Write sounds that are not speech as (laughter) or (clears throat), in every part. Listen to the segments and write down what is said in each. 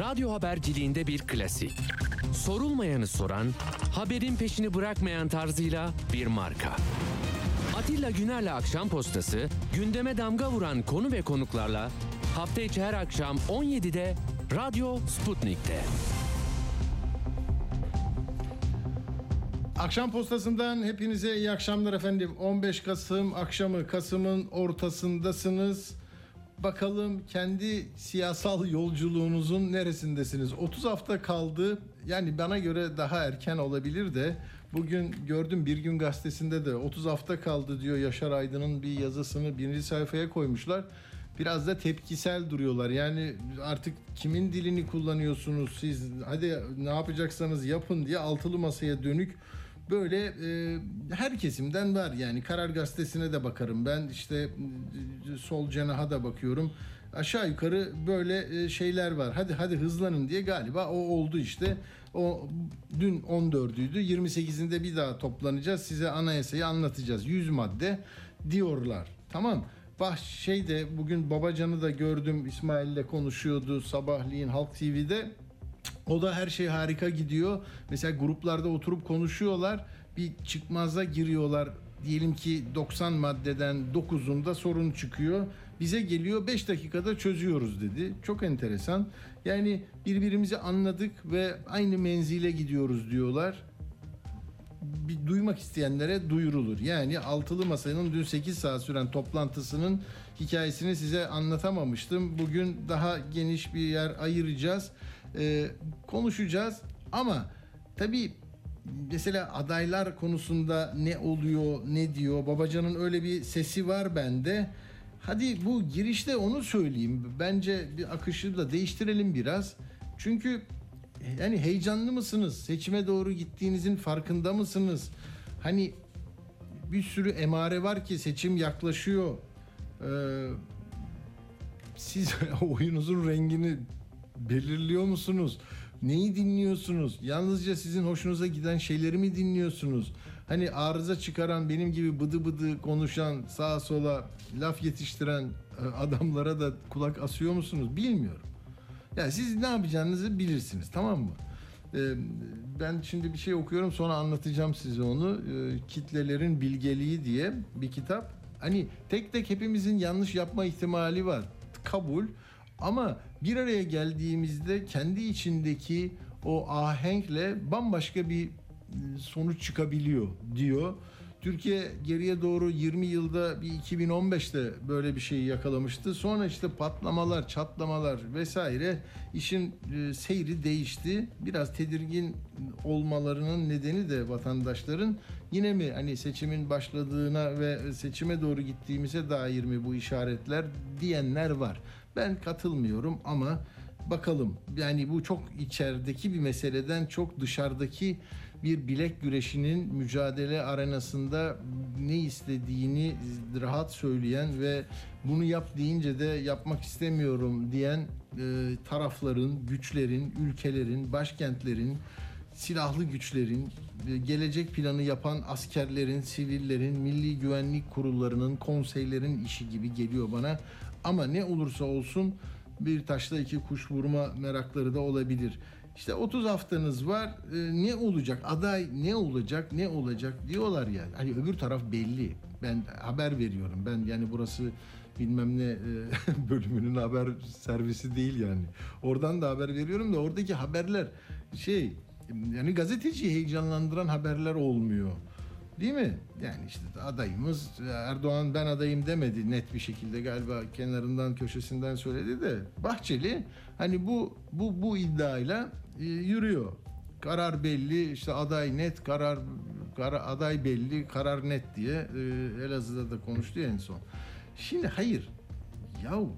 Radyo haberciliğinde bir klasik. Sorulmayanı soran, haberin peşini bırakmayan tarzıyla bir marka. Atilla Güner'le Akşam Postası, gündeme damga vuran konu ve konuklarla hafta içi her akşam 17'de Radyo Sputnik'te. Akşam postasından hepinize iyi akşamlar efendim. 15 Kasım akşamı Kasım'ın ortasındasınız. Bakalım kendi siyasal yolculuğunuzun neresindesiniz? 30 hafta kaldı. Yani bana göre daha erken olabilir de bugün gördüm Bir Gün Gazetesi'nde de 30 hafta kaldı diyor Yaşar Aydın'ın bir yazısını birinci sayfaya koymuşlar. Biraz da tepkisel duruyorlar. Yani artık kimin dilini kullanıyorsunuz siz? Hadi ne yapacaksanız yapın diye altılı masaya dönük böyle e, her kesimden var. Yani Karar Gazetesi'ne de bakarım ben işte e, sol cenaha da bakıyorum. Aşağı yukarı böyle e, şeyler var. Hadi hadi hızlanın diye galiba o oldu işte. O dün 14'üydü 28'inde bir daha toplanacağız. Size anayasayı anlatacağız. 100 madde diyorlar. Tamam. Bah şeyde bugün Babacan'ı da gördüm. İsmail'le konuşuyordu sabahleyin Halk TV'de o da her şey harika gidiyor. Mesela gruplarda oturup konuşuyorlar. Bir çıkmaza giriyorlar. Diyelim ki 90 maddeden 9'unda sorun çıkıyor. Bize geliyor 5 dakikada çözüyoruz dedi. Çok enteresan. Yani birbirimizi anladık ve aynı menzile gidiyoruz diyorlar. Bir duymak isteyenlere duyurulur. Yani altılı masanın dün 8 saat süren toplantısının hikayesini size anlatamamıştım. Bugün daha geniş bir yer ayıracağız e, konuşacağız ama tabii mesela adaylar konusunda ne oluyor ne diyor Babacan'ın öyle bir sesi var bende. Hadi bu girişte onu söyleyeyim. Bence bir akışı da değiştirelim biraz. Çünkü yani heyecanlı mısınız? Seçime doğru gittiğinizin farkında mısınız? Hani bir sürü emare var ki seçim yaklaşıyor. Ee, siz (laughs) oyunuzun rengini belirliyor musunuz? Neyi dinliyorsunuz? Yalnızca sizin hoşunuza giden şeyleri mi dinliyorsunuz? Hani arıza çıkaran benim gibi bıdı bıdı konuşan sağa sola laf yetiştiren e, adamlara da kulak asıyor musunuz? Bilmiyorum. Yani siz ne yapacağınızı bilirsiniz tamam mı? Ee, ben şimdi bir şey okuyorum sonra anlatacağım size onu. Ee, Kitlelerin Bilgeliği diye bir kitap. Hani tek tek hepimizin yanlış yapma ihtimali var. Kabul. Ama bir araya geldiğimizde kendi içindeki o ahenkle bambaşka bir ıı, sonuç çıkabiliyor diyor. Türkiye geriye doğru 20 yılda bir 2015'te böyle bir şeyi yakalamıştı. Sonra işte patlamalar, çatlamalar vesaire işin ıı, seyri değişti. Biraz tedirgin olmalarının nedeni de vatandaşların yine mi hani seçimin başladığına ve seçime doğru gittiğimize dair mi bu işaretler diyenler var. Ben katılmıyorum ama bakalım. Yani bu çok içerideki bir meseleden çok dışarıdaki bir bilek güreşinin mücadele arenasında ne istediğini rahat söyleyen ve bunu yap deyince de yapmak istemiyorum diyen e, tarafların, güçlerin, ülkelerin, başkentlerin, silahlı güçlerin, e, gelecek planı yapan askerlerin, sivillerin, milli güvenlik kurullarının, konseylerin işi gibi geliyor bana. Ama ne olursa olsun bir taşla iki kuş vurma merakları da olabilir. İşte 30 haftanız var. E, ne olacak? Aday ne olacak? Ne olacak diyorlar yani. Hani öbür taraf belli. Ben haber veriyorum. Ben yani burası bilmem ne e, (laughs) bölümünün haber servisi değil yani. Oradan da haber veriyorum da oradaki haberler şey yani gazeteci heyecanlandıran haberler olmuyor. Değil mi? Yani işte adayımız Erdoğan ben adayım demedi net bir şekilde galiba kenarından köşesinden söyledi de Bahçeli hani bu bu bu iddiayla e, yürüyor. Karar belli işte aday net karar, karar aday belli karar net diye e, Elazığ'da da konuştu ya en son. Şimdi hayır yahu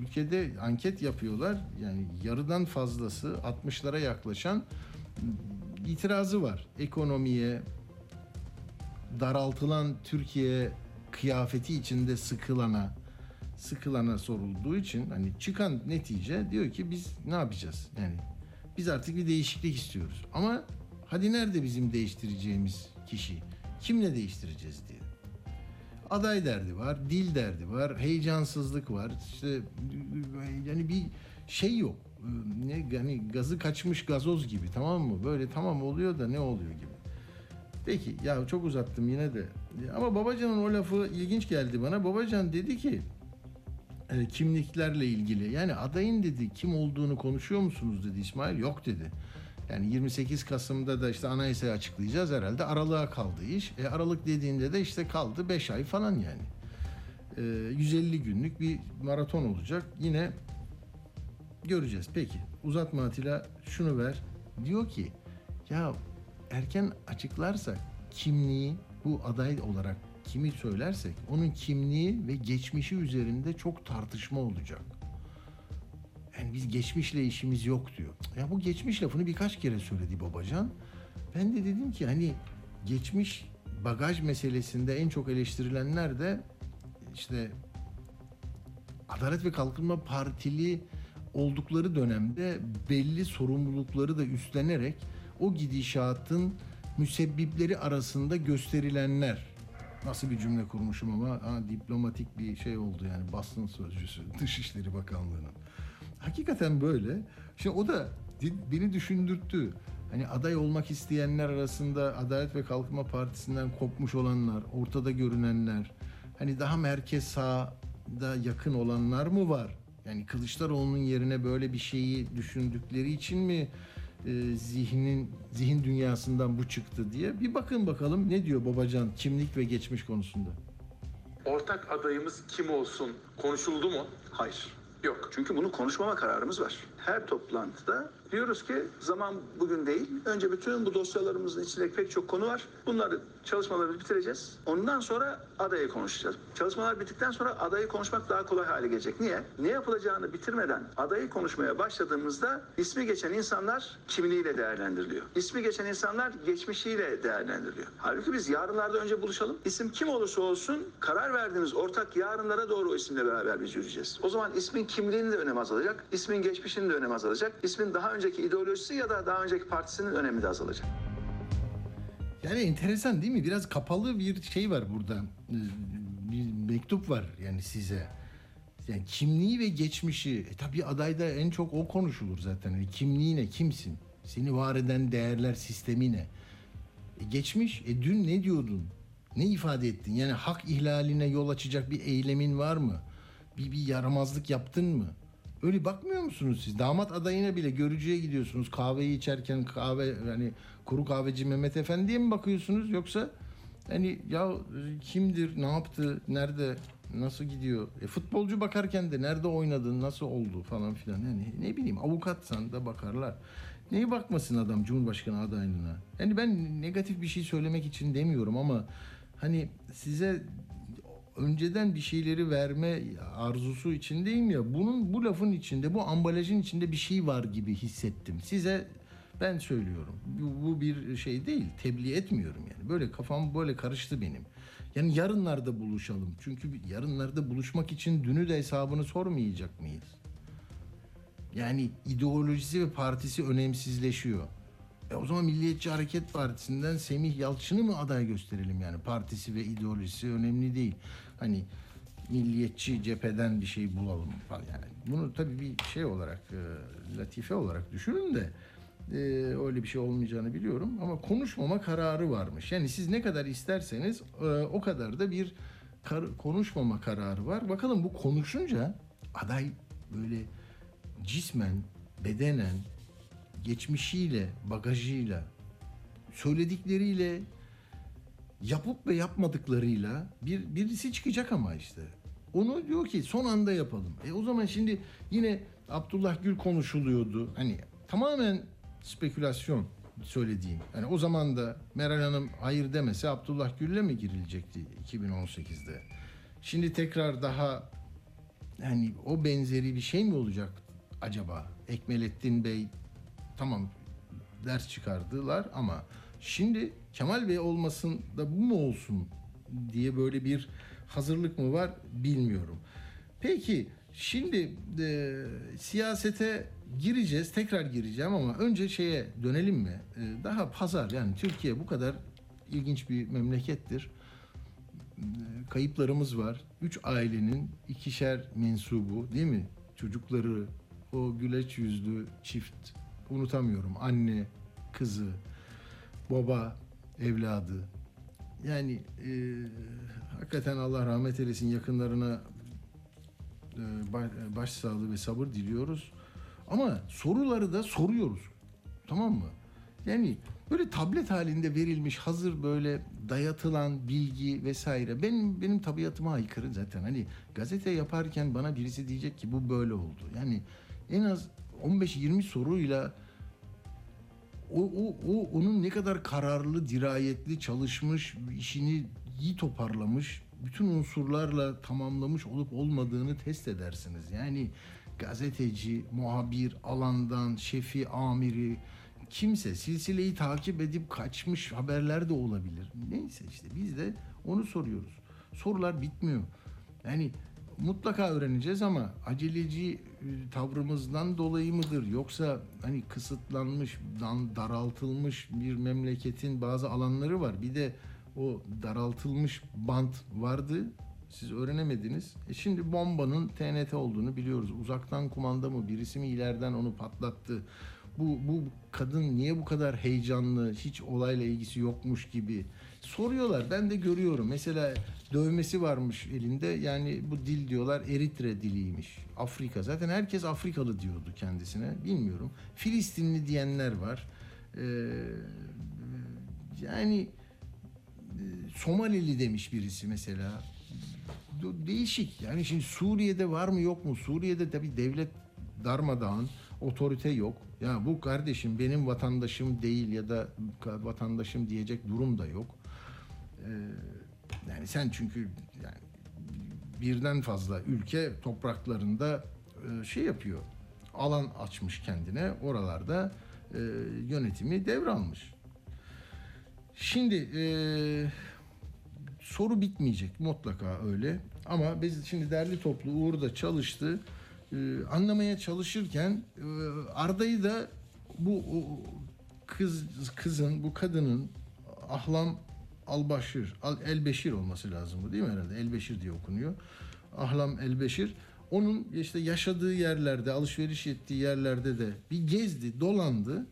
ülkede anket yapıyorlar. Yani yarıdan fazlası 60'lara yaklaşan itirazı var. Ekonomiye, daraltılan Türkiye kıyafeti içinde sıkılana, sıkılana sorulduğu için hani çıkan netice diyor ki biz ne yapacağız? Yani biz artık bir değişiklik istiyoruz. Ama hadi nerede bizim değiştireceğimiz kişi? Kimle değiştireceğiz diye. aday derdi var, dil derdi var, heyecansızlık var. İşte yani bir şey yok. Ne yani gazı kaçmış gazoz gibi tamam mı? Böyle tamam oluyor da ne oluyor gibi. Peki ya çok uzattım yine de. Ama Babacan'ın o lafı ilginç geldi bana. Babacan dedi ki e, kimliklerle ilgili. Yani adayın dedi kim olduğunu konuşuyor musunuz dedi İsmail. Yok dedi. Yani 28 Kasım'da da işte anayasayı açıklayacağız herhalde. Aralığa kaldı iş. E, Aralık dediğinde de işte kaldı 5 ay falan yani. E, 150 günlük bir maraton olacak. Yine göreceğiz. Peki uzatma Atilla şunu ver. Diyor ki ya erken açıklarsak kimliği bu aday olarak kimi söylersek onun kimliği ve geçmişi üzerinde çok tartışma olacak. Yani biz geçmişle işimiz yok diyor. Ya bu geçmiş lafını birkaç kere söyledi Babacan. Ben de dedim ki hani geçmiş bagaj meselesinde en çok eleştirilenler de işte Adalet ve Kalkınma Partili oldukları dönemde belli sorumlulukları da üstlenerek o gidişatın müsebbipleri arasında gösterilenler. Nasıl bir cümle kurmuşum ama ha, diplomatik bir şey oldu yani basın sözcüsü (laughs) Dışişleri Bakanlığı'nın. Hakikaten böyle. Şimdi o da beni düşündürttü. Hani aday olmak isteyenler arasında Adalet ve Kalkınma Partisi'nden kopmuş olanlar, ortada görünenler, hani daha merkez sağda yakın olanlar mı var? Yani Kılıçdaroğlu'nun yerine böyle bir şeyi düşündükleri için mi e, zihnin zihin dünyasından bu çıktı diye bir bakın bakalım ne diyor Babacan kimlik ve geçmiş konusunda. Ortak adayımız kim olsun konuşuldu mu? Hayır. Yok. Çünkü bunu konuşmama kararımız var. Her toplantıda diyoruz ki zaman bugün değil. Önce bütün bu dosyalarımızın içinde pek çok konu var. Bunları çalışmalarımızı bitireceğiz. Ondan sonra adayı konuşacağız. Çalışmalar bittikten sonra adayı konuşmak daha kolay hale gelecek. Niye? Ne yapılacağını bitirmeden adayı konuşmaya başladığımızda ismi geçen insanlar kimliğiyle değerlendiriliyor. İsmi geçen insanlar geçmişiyle değerlendiriliyor. Halbuki biz yarınlarda önce buluşalım. İsim kim olursa olsun karar verdiğimiz ortak yarınlara doğru o isimle beraber biz yürüyeceğiz. O zaman ismin kimliğinin de önemi azalacak. ismin geçmişinin de önemi azalacak. İsmin daha önceki ideolojisi ya da daha önceki partisinin önemi de azalacak. Yani enteresan değil mi? Biraz kapalı bir şey var burada. Ee, Bir mektup var yani size. Yani kimliği ve geçmişi. E tabii adayda en çok o konuşulur zaten. Yani kimliği ne? Kimsin? Seni var eden değerler sistemi ne? E geçmiş. E dün ne diyordun? Ne ifade ettin? Yani hak ihlaline yol açacak bir eylemin var mı? Bir, bir yaramazlık yaptın mı? Öyle bakmıyor musunuz siz? Damat adayına bile görücüye gidiyorsunuz. Kahveyi içerken kahve yani kuru kahveci Mehmet Efendi'ye mi bakıyorsunuz yoksa hani ya kimdir, ne yaptı, nerede, nasıl gidiyor? E, futbolcu bakarken de nerede oynadın, nasıl oldu falan filan. Yani ne bileyim avukatsan da bakarlar. Neyi bakmasın adam Cumhurbaşkanı adaylığına? Yani ben negatif bir şey söylemek için demiyorum ama hani size önceden bir şeyleri verme arzusu içindeyim ya. Bunun bu lafın içinde, bu ambalajın içinde bir şey var gibi hissettim. Size ben söylüyorum. Bu, bu bir şey değil. Tebliğ etmiyorum yani. Böyle kafam böyle karıştı benim. Yani yarınlarda buluşalım. Çünkü yarınlarda buluşmak için dünü de hesabını sormayacak mıyız? Yani ideolojisi ve partisi önemsizleşiyor. E o zaman Milliyetçi Hareket Partisi'nden Semih Yalçın'ı mı aday gösterelim yani? Partisi ve ideolojisi önemli değil. Hani milliyetçi cepheden bir şey bulalım falan yani. Bunu tabii bir şey olarak, e, latife olarak düşünün de e, öyle bir şey olmayacağını biliyorum. Ama konuşmama kararı varmış. Yani siz ne kadar isterseniz e, o kadar da bir kar- konuşmama kararı var. Bakalım bu konuşunca aday böyle cismen, bedenen, geçmişiyle, bagajıyla, söyledikleriyle, yapıp ve yapmadıklarıyla bir birisi çıkacak ama işte. Onu diyor ki son anda yapalım. E o zaman şimdi yine Abdullah Gül konuşuluyordu. Hani tamamen spekülasyon söylediğim. Yani o zaman da Meral Hanım hayır demese Abdullah Gül'le mi girilecekti 2018'de? Şimdi tekrar daha hani o benzeri bir şey mi olacak acaba? Ekmelettin Bey tamam ders çıkardılar ama şimdi Kemal Bey olmasın da bu mu olsun diye böyle bir hazırlık mı var bilmiyorum. Peki şimdi e, siyasete gireceğiz tekrar gireceğim ama önce şeye dönelim mi? E, daha pazar yani Türkiye bu kadar ilginç bir memlekettir. kayıplarımız var. Üç ailenin ikişer mensubu değil mi? Çocukları, o güleç yüzlü çift unutamıyorum. Anne, kızı, baba, evladı. Yani e, hakikaten Allah rahmet eylesin yakınlarına e, ba- başsağlığı ve sabır diliyoruz. Ama soruları da soruyoruz. Tamam mı? Yani böyle tablet halinde verilmiş hazır böyle dayatılan bilgi vesaire benim benim tabiatıma aykırı zaten. Hani gazete yaparken bana birisi diyecek ki bu böyle oldu. Yani en az 15-20 soruyla o, o, o onun ne kadar kararlı, dirayetli çalışmış, işini iyi toparlamış, bütün unsurlarla tamamlamış olup olmadığını test edersiniz. Yani gazeteci, muhabir, alandan, şefi, amiri, kimse silsileyi takip edip kaçmış haberler de olabilir. Neyse işte biz de onu soruyoruz. Sorular bitmiyor. Yani mutlaka öğreneceğiz ama aceleci tavrımızdan dolayı mıdır yoksa hani kısıtlanmış, daraltılmış bir memleketin bazı alanları var. Bir de o daraltılmış bant vardı. Siz öğrenemediniz. E şimdi bombanın TNT olduğunu biliyoruz. Uzaktan kumanda mı birisi mi ileriden onu patlattı. Bu, bu kadın niye bu kadar heyecanlı, hiç olayla ilgisi yokmuş gibi soruyorlar. Ben de görüyorum. Mesela dövmesi varmış elinde. Yani bu dil diyorlar Eritre diliymiş. Afrika. Zaten herkes Afrikalı diyordu kendisine. Bilmiyorum. Filistinli diyenler var. Ee, yani e, Somalili demiş birisi mesela. De- Değişik. Yani şimdi Suriye'de var mı yok mu? Suriye'de tabii devlet darmadağın, otorite yok. Ya bu kardeşim benim vatandaşım değil ya da vatandaşım diyecek durum da yok. Ee, yani sen çünkü yani birden fazla ülke topraklarında e, şey yapıyor. Alan açmış kendine. Oralarda e, yönetimi devralmış. Şimdi e, soru bitmeyecek mutlaka öyle. Ama biz şimdi derli toplu Uğur da çalıştı. Anlamaya çalışırken Arda'yı da bu kız kızın bu kadının Ahlam Albaşir, Al Elbeşir olması lazım bu değil mi herhalde? Elbeşir diye okunuyor. Ahlam Elbeşir. Onun işte yaşadığı yerlerde, alışveriş ettiği yerlerde de bir gezdi, dolandı.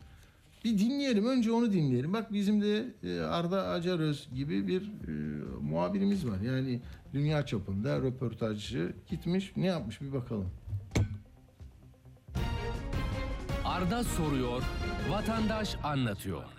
Bir dinleyelim. Önce onu dinleyelim. Bak bizim de e, Arda Acaröz gibi bir e, muhabirimiz var. Yani dünya çapında röportajcı gitmiş. Ne yapmış bir bakalım. Arda soruyor, vatandaş anlatıyor.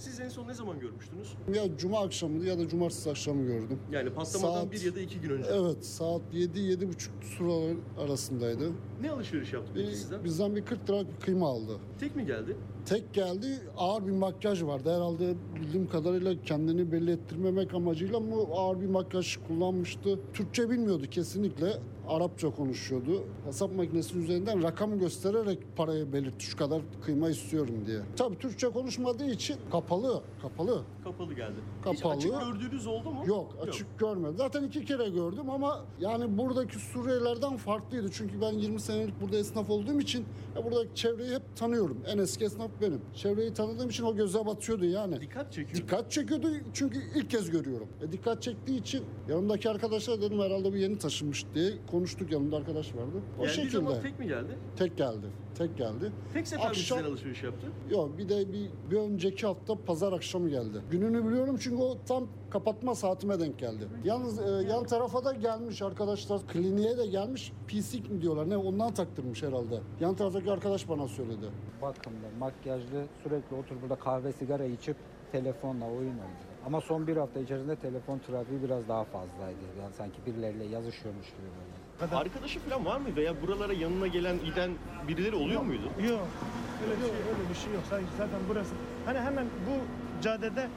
Siz en son ne zaman görmüştünüz? Ya cuma akşamıydı ya da cumartesi akşamı gördüm. Yani patlamadan Saat- bir ya da iki gün önce. Evet saat 7-7.30 sıralar arasındaydı. Ne alışveriş yaptı peki sizden? bizden bir 40 lira kıyma aldı. Tek mi geldi? Tek geldi ağır bir makyaj vardı. Herhalde bildiğim kadarıyla kendini belli ettirmemek amacıyla mı ağır bir makyaj kullanmıştı. Türkçe bilmiyordu kesinlikle. Arapça konuşuyordu. Hesap makinesinin üzerinden rakam göstererek parayı belirtti. Şu kadar kıyma istiyorum diye. Tabii Türkçe konuşmadığı için kapalı. Kapalı. Kapalı geldi. Hiç Kapalı. açık gördüğünüz oldu mu? Yok açık görmedim. Zaten iki kere gördüm ama yani buradaki Suriyelilerden farklıydı. Çünkü ben 20 senelik burada esnaf olduğum için buradaki çevreyi hep tanıyorum. En eski esnaf benim. Çevreyi tanıdığım için o göze batıyordu yani. Dikkat çekiyor. Dikkat çekiyordu çünkü ilk kez görüyorum. E, dikkat çektiği için yanımdaki arkadaşlar dedim herhalde bu yeni taşınmış diye konuştuk yanımda arkadaş vardı. O Geldiği şekilde. zaman tek mi geldi? Tek geldi. Tek geldi. Tek sefer mi Akşam- sizden alışveriş yaptı? Yok bir de bir, bir önceki hafta pazar akşamı geldi. Gününü biliyorum çünkü o tam kapatma saatime denk geldi. Yalnız e, yan tarafa da gelmiş arkadaşlar. Kliniğe de gelmiş. PC mi diyorlar ne ondan taktırmış herhalde. Yan taraftaki arkadaş bana söyledi. bakımlı, makyajlı, sürekli otur burada kahve, sigara içip telefonla oyun oynuyor. Ama son bir hafta içerisinde telefon trafiği biraz daha fazlaydı. Yani sanki birileriyle yazışıyormuş gibi böyle. Arkadaşı falan var mı? Veya buralara yanına gelen, giden birileri oluyor muydu? Yok. Öyle bir şey, öyle bir şey yok. Zaten- Zaten burası hani hemen bu caddede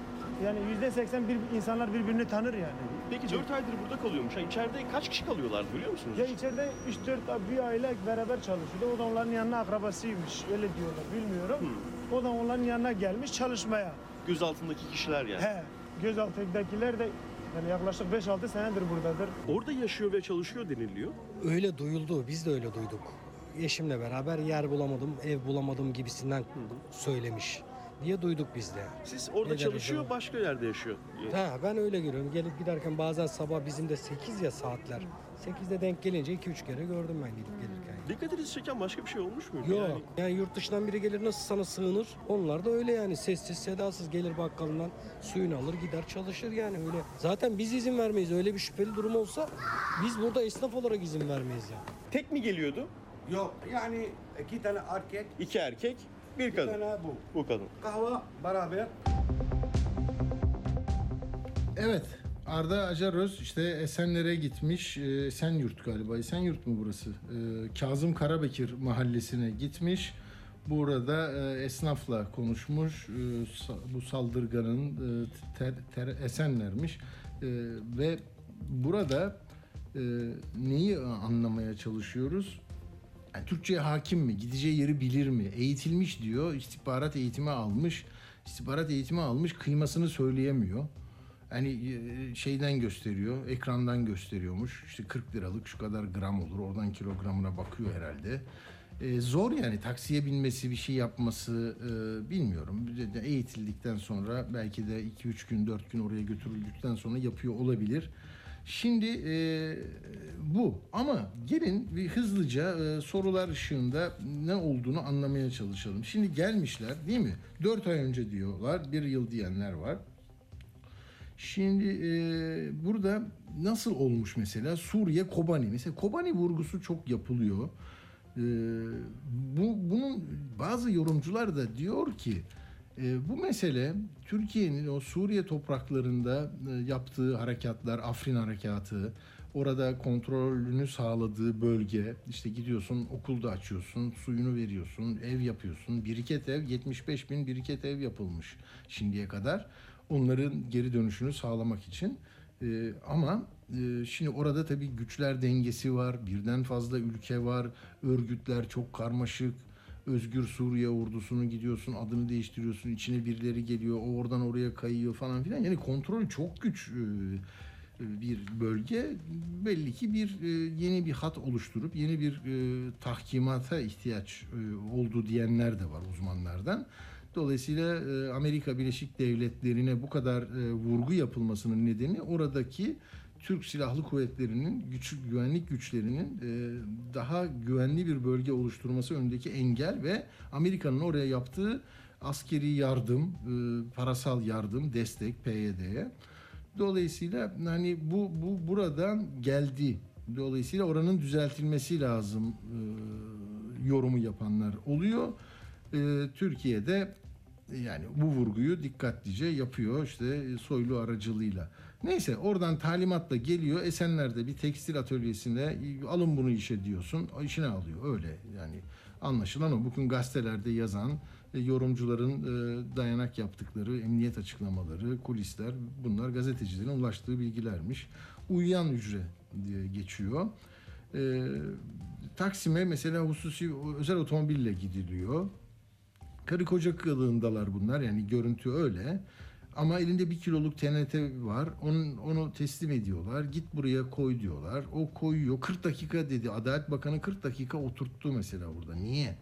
yani yüzde seksen bir insanlar birbirini tanır yani. Peki 4 aydır burada kalıyormuş. Ha, içeride kaç kişi kalıyorlardı biliyor musunuz? Ya içeride 3-4 bir aile beraber çalışıyordu. O da onların yanına akrabasıymış. Öyle diyorlar bilmiyorum. O da onların yanına gelmiş çalışmaya. Göz altındaki kişiler yani. He. Gözaltındakiler de yani yaklaşık 5-6 senedir buradadır. Orada yaşıyor ve çalışıyor deniliyor. Öyle duyuldu. Biz de öyle duyduk. Eşimle beraber yer bulamadım, ev bulamadım gibisinden söylemiş. Diye duyduk biz de. Siz orada Neler çalışıyor, acaba? başka yerde yaşıyor. Ha, ben öyle görüyorum. Gelip giderken bazen sabah bizim de 8 ya saatler. 8'de denk gelince 2-3 kere gördüm ben gidip gelirken. Dikkatinizi çeken başka bir şey olmuş muydu? Yok. Yani Yani yurt dışından biri gelir nasıl sana sığınır? Onlar da öyle yani sessiz sedasız gelir bakkalından suyunu alır gider çalışır yani öyle. Zaten biz izin vermeyiz. Öyle bir şüpheli durum olsa biz burada esnaf olarak izin vermeyiz yani. tek mi geliyordu? Yok yani iki tane erkek, İki erkek, bir bir kadın. tane bu. Bu kadın. Kahve beraber. Evet. Arda Acaröz işte Esenler'e gitmiş. Ee, Esenyurt galiba. Esenyurt mu burası? Ee, Kazım Karabekir mahallesine gitmiş. Burada e, esnafla konuşmuş. Bu saldırganın e, ter, ter- Esenler'miş. Ve burada e, neyi anlamaya çalışıyoruz? Yani Türkçe'ye hakim mi? Gideceği yeri bilir mi? Eğitilmiş diyor. istihbarat eğitimi almış. İstihbarat eğitimi almış. Kıymasını söyleyemiyor. Hani şeyden gösteriyor, ekrandan gösteriyormuş. İşte 40 liralık şu kadar gram olur. Oradan kilogramına bakıyor herhalde. E, zor yani taksiye binmesi, bir şey yapması e, bilmiyorum. Eğitildikten sonra belki de 2-3 gün, 4 gün oraya götürüldükten sonra yapıyor olabilir. Şimdi e, bu ama gelin bir hızlıca e, sorular ışığında ne olduğunu anlamaya çalışalım. Şimdi gelmişler değil mi? 4 ay önce diyorlar, bir yıl diyenler var. Şimdi e, burada nasıl olmuş mesela Suriye Kobani mesela Kobani vurgusu çok yapılıyor. E, bu bunun bazı yorumcular da diyor ki e, bu mesele Türkiye'nin o Suriye topraklarında e, yaptığı harekatlar, Afrin harekatı, orada kontrolünü sağladığı bölge, işte gidiyorsun okulda açıyorsun, suyunu veriyorsun, ev yapıyorsun. Biriket ev, 75 bin biriket ev yapılmış şimdiye kadar. Onların geri dönüşünü sağlamak için. Ee, ama e, şimdi orada tabii güçler dengesi var, birden fazla ülke var, örgütler çok karmaşık. Özgür Suriye ordusunu gidiyorsun, adını değiştiriyorsun, içine birileri geliyor, o oradan oraya kayıyor falan filan. Yani kontrol çok güç e, bir bölge. Belli ki bir e, yeni bir hat oluşturup yeni bir e, tahkimata ihtiyaç e, oldu diyenler de var uzmanlardan. Dolayısıyla e, Amerika Birleşik Devletleri'ne bu kadar e, vurgu yapılmasının nedeni oradaki Türk Silahlı Kuvvetleri'nin güç, güvenlik güçlerinin e, daha güvenli bir bölge oluşturması önündeki engel ve Amerika'nın oraya yaptığı askeri yardım, e, parasal yardım, destek PYD'ye. Dolayısıyla hani bu bu buradan geldi. Dolayısıyla oranın düzeltilmesi lazım e, yorumu yapanlar oluyor. E, Türkiye'de yani bu vurguyu dikkatlice yapıyor işte Soylu aracılığıyla. Neyse oradan talimatla geliyor. Esenler'de bir tekstil atölyesine alın bunu işe diyorsun. İşine alıyor öyle yani anlaşılan o. Bugün gazetelerde yazan e, yorumcuların e, dayanak yaptıkları emniyet açıklamaları, kulisler bunlar gazetecilerin ulaştığı bilgilermiş. Uyuyan hücre diye geçiyor. E, Taksim'e mesela hususi özel otomobille gidiliyor. Karı koca kılığındalar bunlar yani görüntü öyle. Ama elinde bir kiloluk TNT var. Onun, onu teslim ediyorlar. Git buraya koy diyorlar. O koyuyor. 40 dakika dedi. Adalet Bakanı 40 dakika oturttu mesela burada. Niye?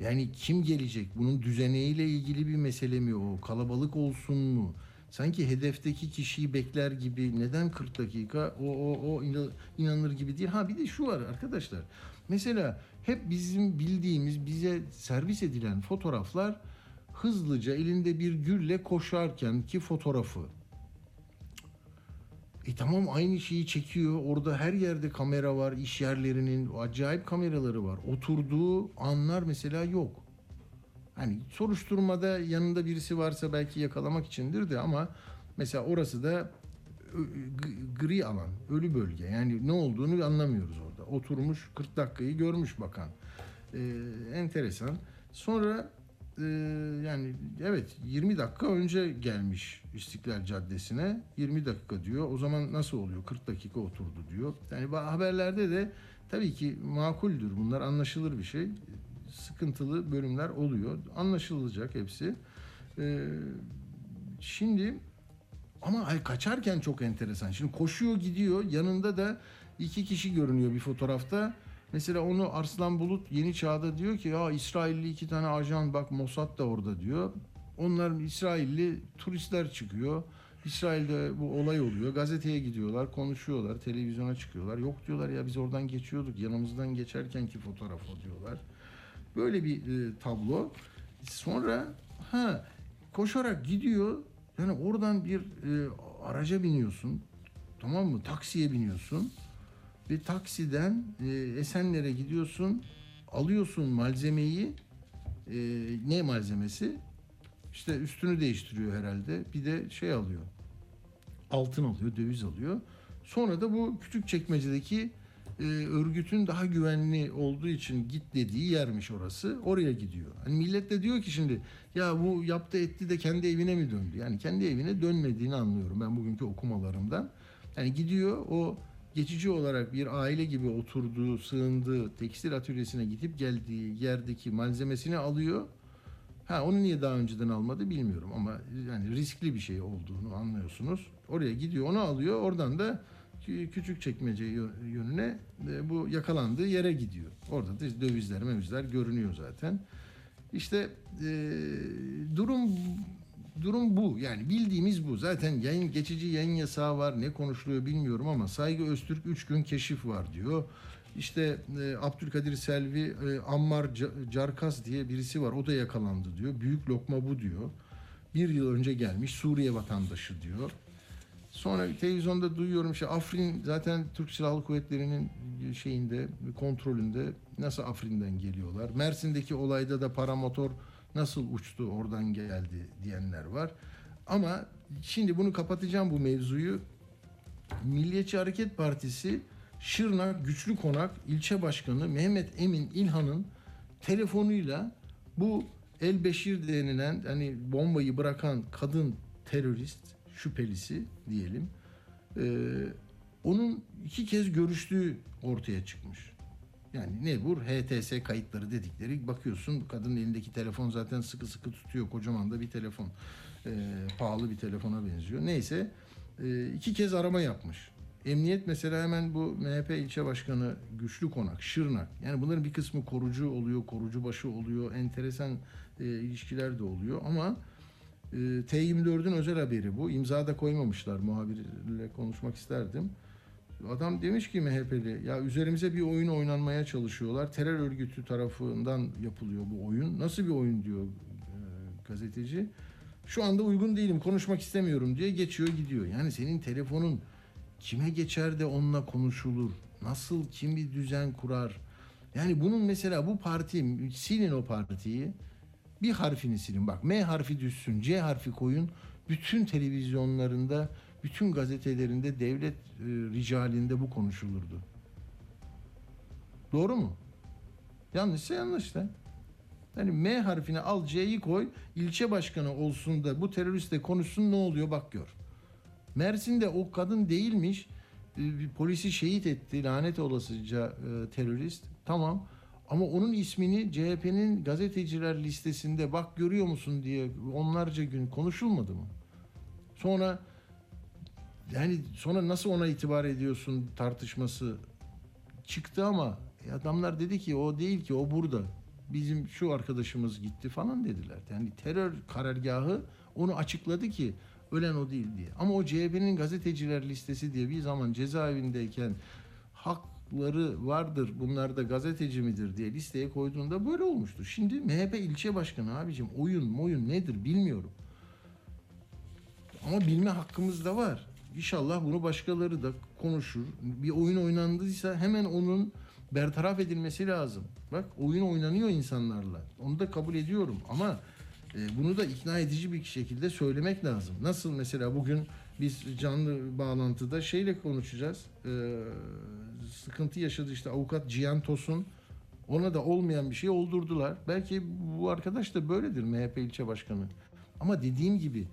Yani kim gelecek? Bunun düzeneğiyle ilgili bir mesele mi o? Kalabalık olsun mu? Sanki hedefteki kişiyi bekler gibi neden 40 dakika o o o ina- inanılır gibi değil. Ha bir de şu var arkadaşlar. Mesela hep bizim bildiğimiz bize servis edilen fotoğraflar hızlıca elinde bir gülle koşarken ki fotoğrafı. E tamam aynı şeyi çekiyor. Orada her yerde kamera var. iş yerlerinin acayip kameraları var. Oturduğu anlar mesela yok. Hani soruşturmada yanında birisi varsa belki yakalamak içindir de ama mesela orası da gri alan, ölü bölge. Yani ne olduğunu anlamıyoruz orada. Oturmuş 40 dakikayı görmüş bakan. Ee, enteresan. Sonra e, yani evet 20 dakika önce gelmiş İstiklal Caddesi'ne. 20 dakika diyor. O zaman nasıl oluyor? 40 dakika oturdu diyor. Yani haberlerde de tabii ki makuldür. Bunlar anlaşılır bir şey. Sıkıntılı bölümler oluyor. Anlaşılacak hepsi. Ee, şimdi ama ay kaçarken çok enteresan. Şimdi koşuyor gidiyor. Yanında da iki kişi görünüyor bir fotoğrafta. Mesela onu Arslan Bulut Yeni Çağ'da diyor ki ya İsrailli iki tane ajan bak Mossad da orada diyor. Onlar İsrailli turistler çıkıyor. İsrail'de bu olay oluyor. Gazeteye gidiyorlar, konuşuyorlar, televizyona çıkıyorlar. Yok diyorlar ya biz oradan geçiyorduk. Yanımızdan geçerkenki fotoğraf o diyorlar. Böyle bir e, tablo. Sonra ha koşarak gidiyor. Yani oradan bir e, araca biniyorsun. Tamam mı? Taksiye biniyorsun. Ve taksiden e, Esenler'e gidiyorsun. Alıyorsun malzemeyi. E, ne malzemesi? İşte üstünü değiştiriyor herhalde. Bir de şey alıyor. Altın alıyor, döviz alıyor. Sonra da bu küçük çekmecedeki e, örgütün daha güvenli olduğu için git dediği yermiş orası. Oraya gidiyor. Hani millet de diyor ki şimdi ya bu yaptı etti de kendi evine mi döndü? Yani kendi evine dönmediğini anlıyorum ben bugünkü okumalarımdan. Yani gidiyor o geçici olarak bir aile gibi oturduğu, sığındığı tekstil atölyesine gidip geldiği yerdeki malzemesini alıyor. Ha onu niye daha önceden almadı bilmiyorum ama yani riskli bir şey olduğunu anlıyorsunuz. Oraya gidiyor, onu alıyor. Oradan da kü- küçük çekmece yö- yönüne e, bu yakalandığı yere gidiyor. Orada da dövizler, mevizler görünüyor zaten. İşte e, durum durum bu. Yani bildiğimiz bu. Zaten yayın geçici yayın yasağı var. Ne konuşuluyor bilmiyorum ama Saygı Öztürk 3 gün keşif var diyor. İşte e, Abdülkadir Selvi, e, Ammar Ca- Carkas diye birisi var. O da yakalandı diyor. Büyük lokma bu diyor. Bir yıl önce gelmiş Suriye vatandaşı diyor. Sonra televizyonda duyuyorum işte Afrin zaten Türk Silahlı Kuvvetleri'nin şeyinde kontrolünde nasıl Afrin'den geliyorlar. Mersin'deki olayda da paramotor nasıl uçtu oradan geldi diyenler var. Ama şimdi bunu kapatacağım bu mevzuyu. Milliyetçi Hareket Partisi Şırnak Güçlü Konak ilçe başkanı Mehmet Emin İlhan'ın telefonuyla bu El Beşir denilen hani bombayı bırakan kadın terörist şüphelisi diyelim. e, onun iki kez görüştüğü ortaya çıkmış. Yani ne bu? HTS kayıtları dedikleri bakıyorsun kadının elindeki telefon zaten sıkı sıkı tutuyor. Kocaman da bir telefon. E, pahalı bir telefona benziyor. Neyse e, iki kez arama yapmış. Emniyet mesela hemen bu MHP ilçe başkanı Güçlü Konak, Şırnak. Yani bunların bir kısmı korucu oluyor, korucu başı oluyor. Enteresan e, ilişkiler de oluyor ama e, T24'ün özel haberi bu. İmza da koymamışlar. Muhabirle konuşmak isterdim. Adam demiş ki MHP'li ya üzerimize bir oyun oynanmaya çalışıyorlar. Terör örgütü tarafından yapılıyor bu oyun. Nasıl bir oyun diyor e, gazeteci. Şu anda uygun değilim konuşmak istemiyorum diye geçiyor gidiyor. Yani senin telefonun kime geçer de onunla konuşulur? Nasıl kim bir düzen kurar? Yani bunun mesela bu parti silin o partiyi. Bir harfini silin bak M harfi düşsün C harfi koyun. Bütün televizyonlarında bütün gazetelerinde devlet e, ricalinde bu konuşulurdu. Doğru mu? Yanlışsa yanlış da. Yani M harfini al C'yi koy ilçe başkanı olsun da bu teröristle konuşsun ne oluyor bak gör. Mersin'de o kadın değilmiş. e, Bir polisi şehit etti lanet olasıca e, terörist. Tamam. Ama onun ismini CHP'nin gazeteciler listesinde bak görüyor musun diye onlarca gün konuşulmadı mı? Sonra yani sonra nasıl ona itibar ediyorsun tartışması çıktı ama adamlar dedi ki o değil ki o burada. Bizim şu arkadaşımız gitti falan dediler. Yani terör karargahı onu açıkladı ki ölen o değil diye. Ama o CHP'nin gazeteciler listesi diye bir zaman cezaevindeyken hakları vardır bunlar da gazeteci midir diye listeye koyduğunda böyle olmuştu. Şimdi MHP ilçe başkanı abicim oyun moyun nedir bilmiyorum. Ama bilme hakkımız da var. İnşallah bunu başkaları da konuşur. Bir oyun oynandıysa hemen onun bertaraf edilmesi lazım. Bak oyun oynanıyor insanlarla. Onu da kabul ediyorum ama e, bunu da ikna edici bir şekilde söylemek lazım. Nasıl mesela bugün biz canlı bağlantıda şeyle konuşacağız. E, sıkıntı yaşadı işte avukat Cihan Tosun. Ona da olmayan bir şey oldurdular. Belki bu arkadaş da böyledir MHP ilçe başkanı. Ama dediğim gibi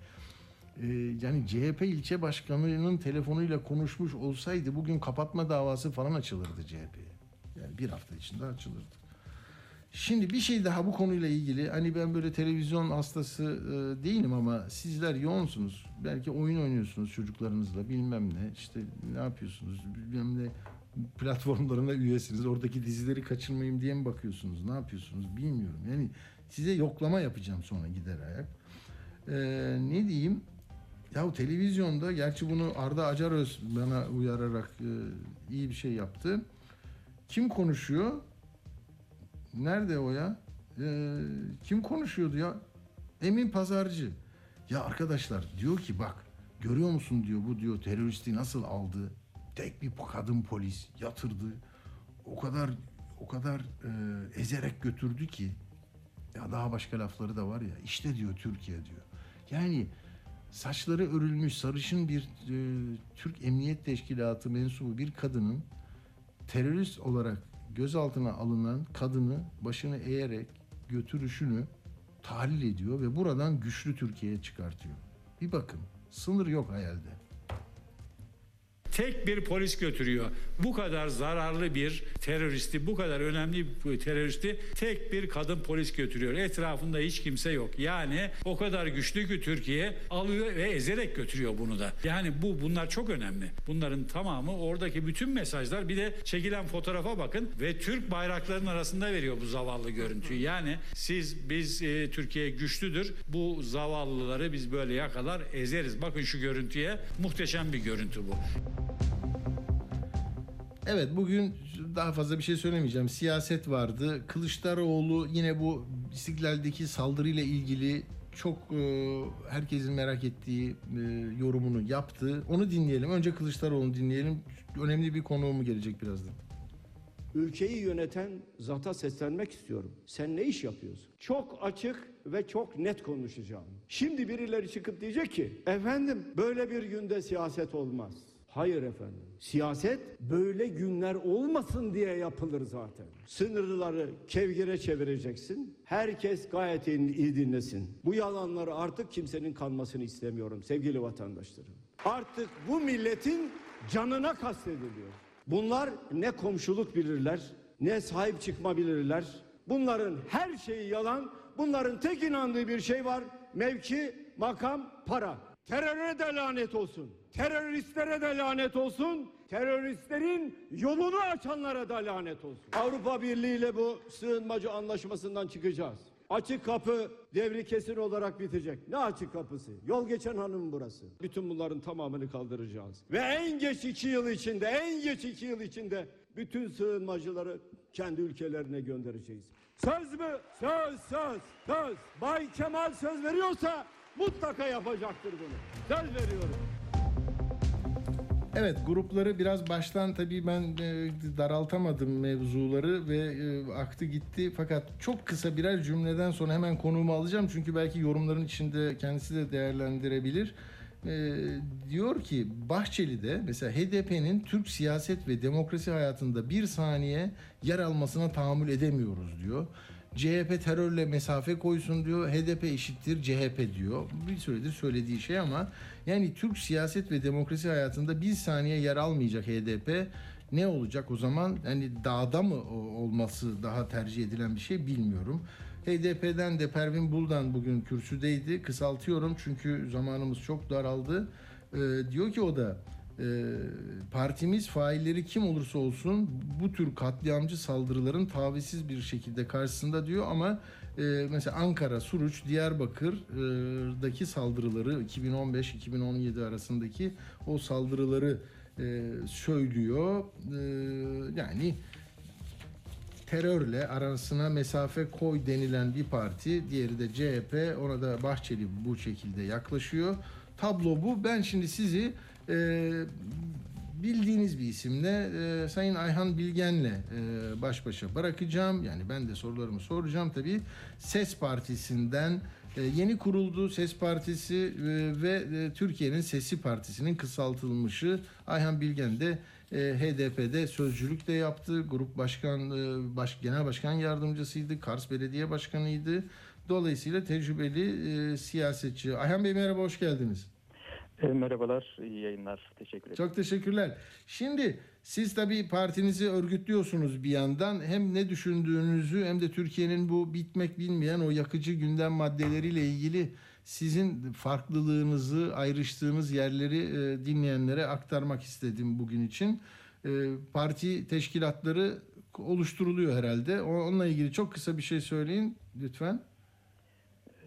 yani CHP ilçe başkanının telefonuyla konuşmuş olsaydı bugün kapatma davası falan açılırdı CHP'ye. Yani bir hafta içinde açılırdı. Şimdi bir şey daha bu konuyla ilgili. Hani ben böyle televizyon hastası e, değilim ama sizler yoğunsunuz. Belki oyun oynuyorsunuz çocuklarınızla bilmem ne. İşte ne yapıyorsunuz bilmem ne platformlarına üyesiniz. Oradaki dizileri kaçırmayayım diye mi bakıyorsunuz? Ne yapıyorsunuz bilmiyorum. Yani size yoklama yapacağım sonra gider ayak. Ee, ne diyeyim? Ya televizyonda gerçi bunu Arda Acaröz bana uyararak e, iyi bir şey yaptı. Kim konuşuyor? Nerede o ya? Ee, kim konuşuyordu ya? Emin Pazarcı. Ya arkadaşlar diyor ki bak görüyor musun diyor bu diyor teröristi nasıl aldı? Tek bir kadın polis yatırdı. O kadar o kadar e, ezerek götürdü ki ya daha başka lafları da var ya işte diyor Türkiye diyor. Yani saçları örülmüş sarışın bir e, Türk Emniyet Teşkilatı mensubu bir kadının terörist olarak gözaltına alınan kadını başını eğerek götürüşünü tahlil ediyor ve buradan güçlü Türkiye'ye çıkartıyor. Bir bakın sınır yok hayalde. Tek bir polis götürüyor. Bu kadar zararlı bir teröristi, bu kadar önemli bir teröristi tek bir kadın polis götürüyor. Etrafında hiç kimse yok. Yani o kadar güçlü ki Türkiye alıyor ve ezerek götürüyor bunu da. Yani bu bunlar çok önemli. Bunların tamamı oradaki bütün mesajlar bir de çekilen fotoğrafa bakın ve Türk bayraklarının arasında veriyor bu zavallı görüntüyü. Yani siz biz e, Türkiye güçlüdür. Bu zavallıları biz böyle yakalar ezeriz. Bakın şu görüntüye muhteşem bir görüntü bu. Evet bugün daha fazla bir şey söylemeyeceğim. Siyaset vardı. Kılıçdaroğlu yine bu İstiklal'deki saldırıyla ilgili çok e, herkesin merak ettiği e, yorumunu yaptı. Onu dinleyelim. Önce Kılıçdaroğlu'nu dinleyelim. Önemli bir konuğum gelecek birazdan. Ülkeyi yöneten zata seslenmek istiyorum. Sen ne iş yapıyorsun? Çok açık ve çok net konuşacağım. Şimdi birileri çıkıp diyecek ki efendim böyle bir günde siyaset olmaz. Hayır efendim. Siyaset böyle günler olmasın diye yapılır zaten. Sınırları kevgire çevireceksin. Herkes gayet iyi, dinlesin. Bu yalanları artık kimsenin kanmasını istemiyorum sevgili vatandaşlarım. Artık bu milletin canına kastediliyor. Bunlar ne komşuluk bilirler, ne sahip çıkma bilirler. Bunların her şeyi yalan. Bunların tek inandığı bir şey var. Mevki, makam, para. Teröre de lanet olsun. Teröristlere de lanet olsun. Teröristlerin yolunu açanlara da lanet olsun. Avrupa Birliği ile bu sığınmacı anlaşmasından çıkacağız. Açık kapı devri kesin olarak bitecek. Ne açık kapısı? Yol geçen hanım burası. Bütün bunların tamamını kaldıracağız. Ve en geç iki yıl içinde, en geç iki yıl içinde bütün sığınmacıları kendi ülkelerine göndereceğiz. Söz mü? Söz, söz, söz. Bay Kemal söz veriyorsa mutlaka yapacaktır bunu. Söz veriyorum. Evet grupları biraz baştan tabii ben e, daraltamadım mevzuları ve e, aktı gitti. Fakat çok kısa birer cümleden sonra hemen konuğumu alacağım. Çünkü belki yorumların içinde kendisi de değerlendirebilir. E, diyor ki Bahçeli'de mesela HDP'nin Türk siyaset ve demokrasi hayatında bir saniye yer almasına tahammül edemiyoruz diyor. CHP terörle mesafe koysun diyor. HDP eşittir CHP diyor. Bir süredir söylediği şey ama yani Türk siyaset ve demokrasi hayatında bir saniye yer almayacak HDP. Ne olacak o zaman? Yani dağda mı olması daha tercih edilen bir şey bilmiyorum. HDP'den de Pervin Buldan bugün kürsüdeydi. Kısaltıyorum çünkü zamanımız çok daraldı. Ee, diyor ki o da partimiz failleri kim olursa olsun bu tür katliamcı saldırıların tavizsiz bir şekilde karşısında diyor ama e, mesela Ankara, Suruç, Diyarbakır'daki saldırıları 2015-2017 arasındaki o saldırıları e, söylüyor. E, yani terörle arasına mesafe koy denilen bir parti, diğeri de CHP. Ona da Bahçeli bu şekilde yaklaşıyor. Tablo bu. Ben şimdi sizi e, bildiğiniz bir isimle e, Sayın Ayhan Bilgen'le e, baş başa bırakacağım. Yani ben de sorularımı soracağım tabii. Ses Partisi'nden e, yeni kuruldu Ses Partisi e, ve e, Türkiye'nin Sesi Partisi'nin kısaltılmışı Ayhan Bilgen de e, HDP'de sözcülük de yaptı. Grup başkan, e, baş, genel başkan yardımcısıydı. Kars Belediye Başkanıydı. Dolayısıyla tecrübeli e, siyasetçi. Ayhan Bey merhaba, hoş geldiniz. E, merhabalar, iyi yayınlar. Teşekkür ederim. Çok teşekkürler. Şimdi siz tabii partinizi örgütlüyorsunuz bir yandan. Hem ne düşündüğünüzü hem de Türkiye'nin bu bitmek bilmeyen o yakıcı gündem maddeleriyle ilgili sizin farklılığınızı, ayrıştığınız yerleri e, dinleyenlere aktarmak istedim bugün için. E, parti teşkilatları oluşturuluyor herhalde. Onunla ilgili çok kısa bir şey söyleyin lütfen.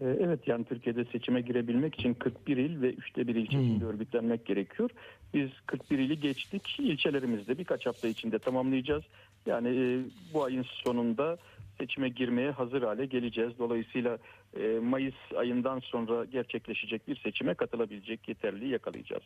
E, Evet yani Türkiye'de seçime girebilmek için 41 il ve üçte bir ilçesinde örgütlenmek gerekiyor. Biz 41 ili geçtik. İlçelerimizde birkaç hafta içinde tamamlayacağız. Yani e, bu ayın sonunda seçime girmeye hazır hale geleceğiz. Dolayısıyla e, Mayıs ayından sonra gerçekleşecek bir seçime katılabilecek yeterliği yakalayacağız.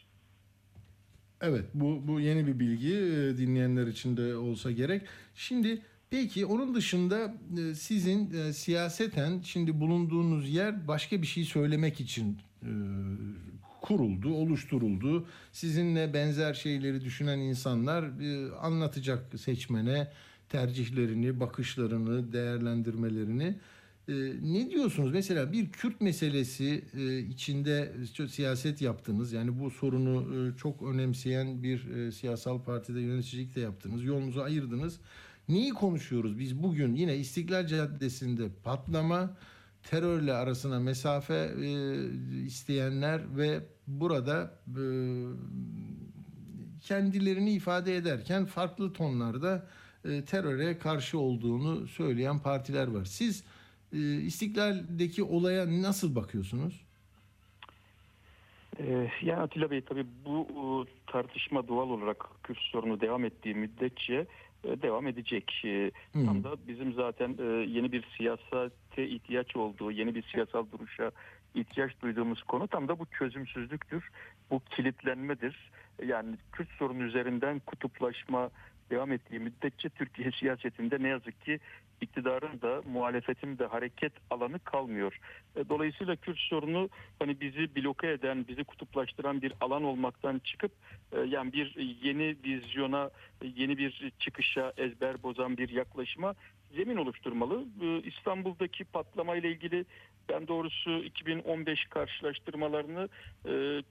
Evet bu, bu yeni bir bilgi e, dinleyenler için de olsa gerek. Şimdi peki onun dışında e, sizin e, siyaseten şimdi bulunduğunuz yer başka bir şey söylemek için e, kuruldu, oluşturuldu. Sizinle benzer şeyleri düşünen insanlar e, anlatacak seçmene tercihlerini, bakışlarını, değerlendirmelerini. Ee, ne diyorsunuz? Mesela bir Kürt meselesi e, içinde siyaset yaptınız. Yani bu sorunu e, çok önemseyen bir e, siyasal partide yöneticilik de yaptınız. Yolunuzu ayırdınız. Neyi konuşuyoruz? Biz bugün yine İstiklal Caddesi'nde patlama, terörle arasına mesafe e, isteyenler ve burada e, kendilerini ifade ederken farklı tonlarda e, teröre karşı olduğunu söyleyen partiler var. Siz e, İstiklal'deki olaya nasıl bakıyorsunuz? Ee, Yani Atilla Bey tabii bu e, tartışma doğal olarak Kürt sorunu devam ettiği müddetçe e, devam edecek. E, Hmm. Tam da bizim zaten e, yeni bir siyasete ihtiyaç olduğu, yeni bir siyasal duruşa ihtiyaç duyduğumuz konu tam da bu çözümsüzlüktür. Bu kilitlenmedir. Yani Kürt sorunu üzerinden kutuplaşma devam ettiği müddetçe Türkiye siyasetinde ne yazık ki iktidarın da muhalefetin de hareket alanı kalmıyor. E, Dolayısıyla Kürt sorunu hani bizi bloke eden, bizi kutuplaştıran bir alan olmaktan çıkıp e, yani bir yeni vizyona, yeni bir çıkışa ezber bozan bir yaklaşıma zemin oluşturmalı. E, İstanbul'daki patlama ile ilgili ben doğrusu 2015 karşılaştırmalarını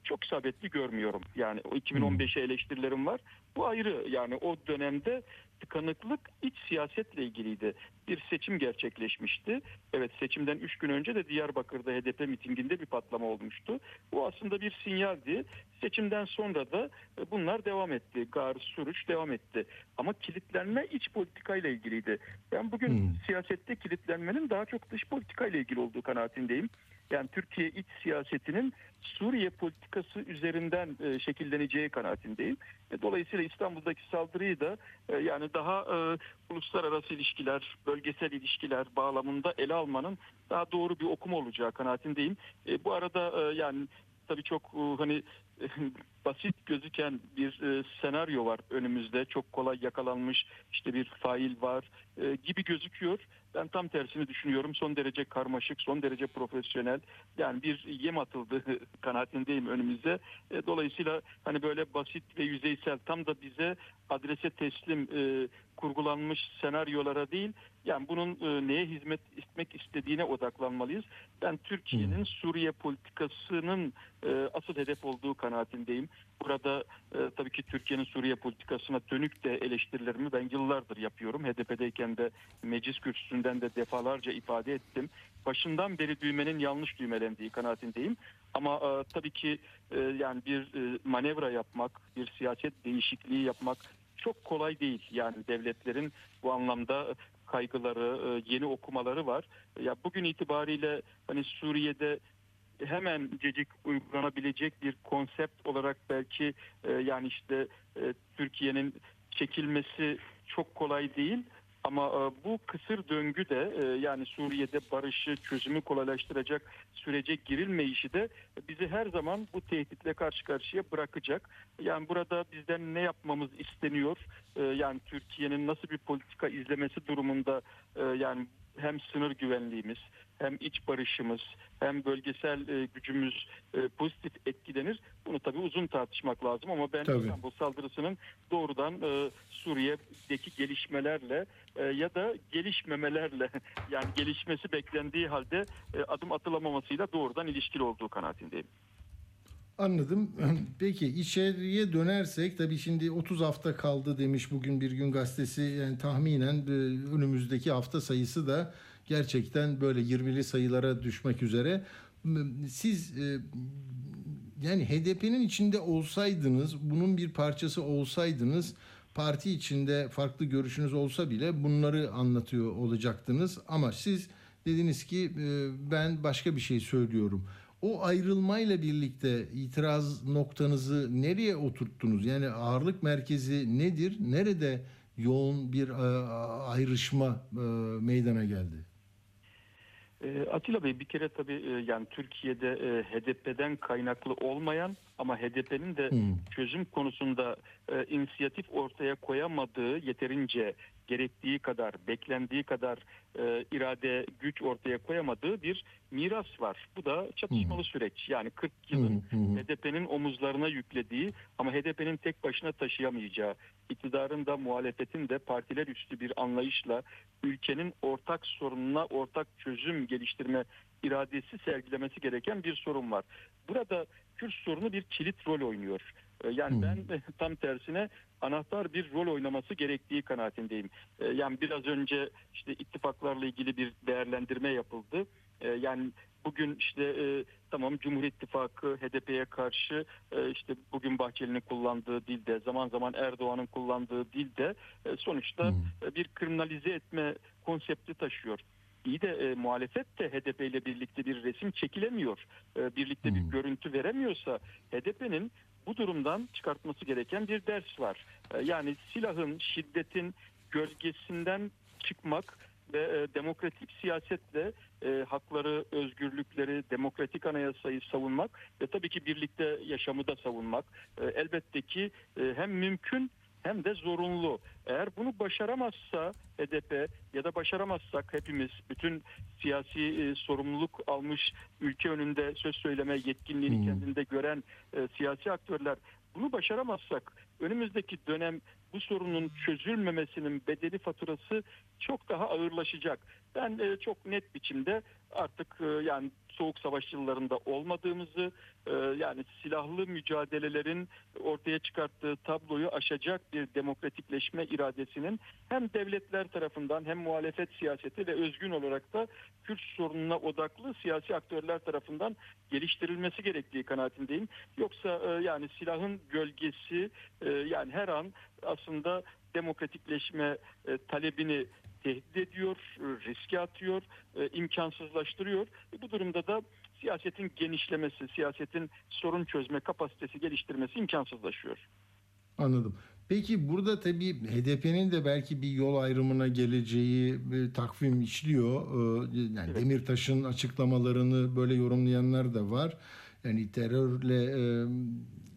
çok isabetli görmüyorum. Yani o 2015'e eleştirilerim var. Bu ayrı yani o dönemde tıkanıklık iç siyasetle ilgiliydi. Bir seçim gerçekleşmişti. Evet seçimden 3 gün önce de Diyarbakır'da HDP mitinginde bir patlama olmuştu. Bu aslında bir sinyaldi. Seçimden sonra da e, bunlar devam etti. Gar, Suruç devam etti. Ama kilitlenme iç politikayla ilgiliydi. Ben bugün siyasette kilitlenmenin daha çok dış politikayla ilgili olduğu kanaatindeyim. Yani Türkiye iç siyasetinin Suriye politikası üzerinden e, şekilleneceği kanaatindeyim. E, Dolayısıyla İstanbul'daki saldırıyı da e, yani daha e, uluslararası ilişkiler, bölgesel ilişkiler bağlamında ele almanın daha doğru bir okuma olacağı kanaatindeyim. E, bu arada e, yani tabii çok e, hani (laughs) basit gözüken bir e, senaryo var önümüzde. Çok kolay yakalanmış işte bir fail var e, gibi gözüküyor. Ben tam tersini düşünüyorum. Son derece karmaşık, son derece profesyonel. Yani bir yem atıldı (laughs) kanaatindeyim önümüze. E, dolayısıyla hani böyle basit ve yüzeysel tam da bize adrese teslim e, kurgulanmış senaryolara değil yani bunun e, neye hizmet etmek istediğine odaklanmalıyız. Ben Türkiye'nin Suriye politikasının e, asıl hedef olduğu kanaatindeyim. Burada e, tabii ki Türkiye'nin Suriye politikasına dönük de eleştirilerimi ben yıllardır yapıyorum. HDP'deyken de meclis kürsüsünden de defalarca ifade ettim. Başından beri düğmenin yanlış düğmelendiği kanaatindeyim. Ama e, tabii ki e, yani bir e, manevra yapmak, bir siyaset değişikliği yapmak çok kolay değil. Yani devletlerin bu anlamda kaygıları, e, yeni okumaları var. Ya bugün itibariyle hani Suriye'de hemen cecik uygulanabilecek bir konsept olarak belki e, yani işte e, Türkiye'nin çekilmesi çok kolay değil. Ama e, bu kısır döngü de e, yani Suriye'de barışı, çözümü kolaylaştıracak sürece girilmeyişi de bizi her zaman bu tehditle karşı karşıya bırakacak. Yani burada bizden ne yapmamız isteniyor? E, yani Türkiye'nin nasıl bir politika izlemesi durumunda e, yani hem sınır güvenliğimiz hem iç barışımız hem bölgesel e, gücümüz e, pozitif etkilenir. Bunu tabii uzun tartışmak lazım ama ben Tabii. İstanbul saldırısının doğrudan e, Suriye'deki gelişmelerle e, ya da gelişmemelerle (laughs) yani gelişmesi beklendiği halde e, adım atılamamasıyla doğrudan ilişkili olduğu kanaatindeyim. Anladım. (laughs) Peki içeriye dönersek tabii şimdi 30 hafta kaldı demiş bugün bir gün gazetesi yani tahminen e, önümüzdeki hafta sayısı da gerçekten böyle 20'li sayılara düşmek üzere. Siz e, yani HDP'nin içinde olsaydınız, bunun bir parçası olsaydınız parti içinde farklı görüşünüz olsa bile bunları anlatıyor olacaktınız ama siz Dediniz ki e, ben başka bir şey söylüyorum. O ayrılmayla birlikte itiraz noktanızı nereye oturttunuz? Yani ağırlık merkezi nedir? Nerede yoğun bir e, ayrışma e, meydana geldi? E, Atilla Bey bir kere tabii yani Türkiye'de HDP'den kaynaklı olmayan ama HDP'nin de Hmm. çözüm konusunda inisiyatif ortaya koyamadığı yeterince gerektiği kadar, beklendiği kadar e, irade, güç ortaya koyamadığı bir miras var. Bu da çatışmalı süreç. Yani 40 yılın hı. HDP'nin omuzlarına yüklediği ama HDP'nin tek başına taşıyamayacağı, iktidarın da muhalefetin de partiler üstü bir anlayışla ülkenin ortak sorununa ortak çözüm geliştirme iradesi sergilemesi gereken bir sorun var. Burada Kürt sorunu bir kilit rol oynuyor. Ee, Yani ben de (laughs) tam tersine anahtar bir rol oynaması gerektiği kanaatindeyim. Ee, Yani biraz önce işte ittifaklarla ilgili bir değerlendirme yapıldı. Ee, Yani bugün işte e, tamam Cumhur İttifakı HDP'ye karşı e, işte bugün Bahçeli'nin kullandığı dilde zaman zaman Erdoğan'ın kullandığı dilde e, sonuçta e, bir kriminalize etme konsepti taşıyor. İyi de e, muhalefet de HDP ile birlikte bir resim çekilemiyor. E, birlikte bir görüntü veremiyorsa HDP'nin bu durumdan çıkartması gereken bir ders var. E, yani silahın, şiddetin gölgesinden çıkmak ve e, demokratik siyasetle e, hakları, özgürlükleri, demokratik anayasayı savunmak ve tabii ki birlikte yaşamı da savunmak e, elbette ki hem mümkün hem de zorunlu. Eğer bunu başaramazsa HDP ya da başaramazsak hepimiz bütün siyasi e, sorumluluk almış ülke önünde söz söyleme yetkinliğini kendinde gören e, siyasi aktörler bunu başaramazsak önümüzdeki dönem bu sorunun çözülmemesinin bedeli faturası çok daha ağırlaşacak. Ben e, çok net biçimde artık e, yani soğuk savaş yıllarında olmadığımızı e, yani silahlı mücadelelerin ortaya çıkarttığı tabloyu aşacak bir demokratikleşme iradesinin hem devletler tarafından hem muhalefet siyaseti ve özgün olarak da Kürt sorununa odaklı siyasi aktörler tarafından geliştirilmesi gerektiği kanaatindeyim. Yoksa e, yani silahın gölgesi e, yani her an aslında demokratikleşme e, talebini tehdit ediyor, e, riske atıyor, e, imkansızlaştırıyor. E, bu durumda da siyasetin genişlemesi, siyasetin sorun çözme kapasitesi geliştirmesi imkansızlaşıyor. Anladım. Peki burada tabii HDP'nin de belki bir yol ayrımına geleceği bir takvim işliyor. Ee, Yani Demirtaş'ın açıklamalarını böyle yorumlayanlar da var. Yani terörle e,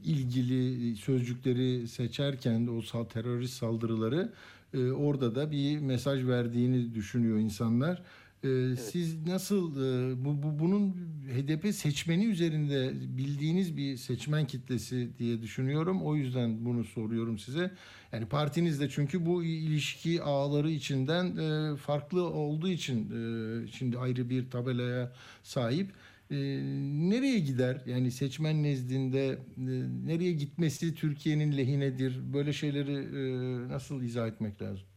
ilgili sözcükleri seçerken de o terörist saldırıları e, orada da bir mesaj verdiğini düşünüyor insanlar. Ee, Siz nasıl e, bu, bu bunun HDP seçmeni üzerinde bildiğiniz bir seçmen kitlesi diye düşünüyorum. O yüzden bunu soruyorum size. Yani partiniz de çünkü bu ilişki ağları içinden e, farklı olduğu için e, şimdi ayrı bir tabelaya sahip. E, nereye gider? Yani seçmen nezdinde e, nereye gitmesi Türkiye'nin lehinedir? Böyle şeyleri e, nasıl izah etmek lazım?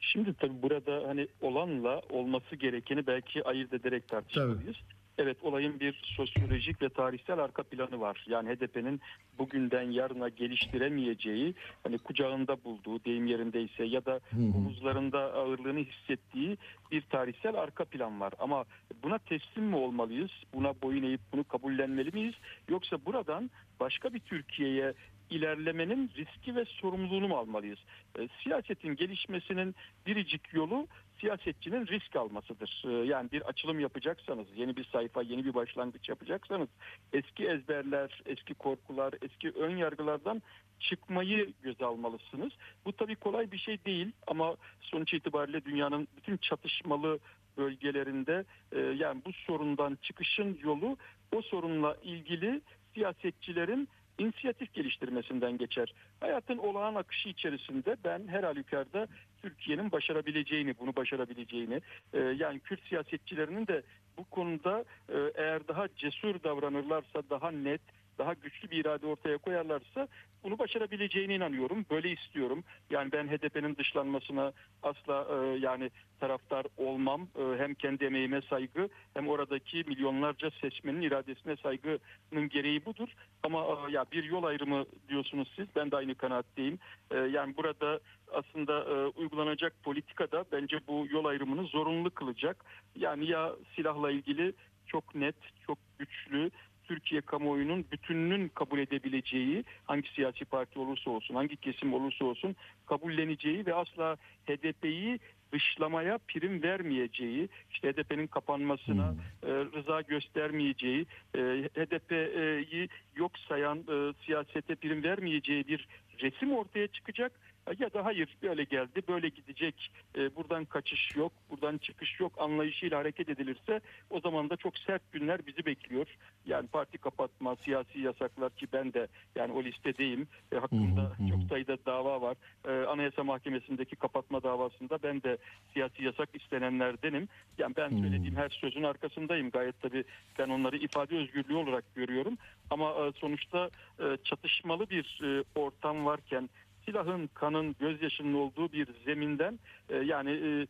Şimdi tabii burada hani olanla olması gerekeni belki ayırt ederek tartışmalıyız. Evet olayın bir sosyolojik ve tarihsel arka planı var. Yani HDP'nin bugünden yarına geliştiremeyeceği, hani kucağında bulduğu deyim yerindeyse ya da omuzlarında ağırlığını hissettiği bir tarihsel arka plan var. Ama buna teslim mi olmalıyız? Buna boyun eğip bunu kabullenmeli miyiz? Yoksa buradan başka bir Türkiye'ye ilerlemenin riski ve sorumluluğunu mu almalıyız? E, siyasetin gelişmesinin biricik yolu siyasetçinin risk almasıdır. E, yani bir açılım yapacaksanız, yeni bir sayfa, yeni bir başlangıç yapacaksanız eski ezberler, eski korkular, eski ön yargılardan çıkmayı göze almalısınız. Bu tabii kolay bir şey değil ama sonuç itibariyle dünyanın bütün çatışmalı bölgelerinde e, yani bu sorundan çıkışın yolu o sorunla ilgili siyasetçilerin inisiyatif geliştirmesinden geçer. Hayatın olağan akışı içerisinde ben her halükarda Türkiye'nin başarabileceğini, bunu başarabileceğini, e, yani Kürt siyasetçilerinin de bu konuda e, eğer daha cesur davranırlarsa, daha net, daha güçlü bir irade ortaya koyarlarsa bunu başarabileceğine inanıyorum. Böyle istiyorum. Yani ben HDP'nin dışlanmasına asla e, yani taraftar olmam. E, hem kendi emeğime saygı hem oradaki milyonlarca seçmenin iradesine saygının gereği budur. Ama e, ya bir yol ayrımı diyorsunuz siz. Ben de aynı kanaatteyim. E, yani burada aslında e, uygulanacak politikada bence bu yol ayrımını zorunlu kılacak. Yani ya silahla ilgili çok net, çok güçlü Türkiye kamuoyunun bütününün kabul edebileceği hangi siyasi parti olursa olsun, hangi kesim olursa olsun kabulleneceği ve asla HDP'yi dışlamaya prim vermeyeceği, işte HDP'nin kapanmasına e, rıza göstermeyeceği, e, HDP'yi yok sayan e, siyasete prim vermeyeceği bir resim ortaya çıkacak. Ya da hayır böyle geldi böyle gidecek e, buradan kaçış yok buradan çıkış yok anlayışıyla hareket edilirse o zaman da çok sert günler bizi bekliyor. Yani parti kapatma siyasi yasaklar ki ben de yani o listedeyim e, hakkında çok sayıda dava var. E, Anayasa Mahkemesi'ndeki kapatma davasında ben de siyasi yasak istenenlerdenim. Yani ben söylediğim her sözün arkasındayım gayet tabii ben onları ifade özgürlüğü olarak görüyorum. Ama e, sonuçta e, çatışmalı bir e, ortam varken silahın, kanın, gözyaşının olduğu bir zeminden e, yani e,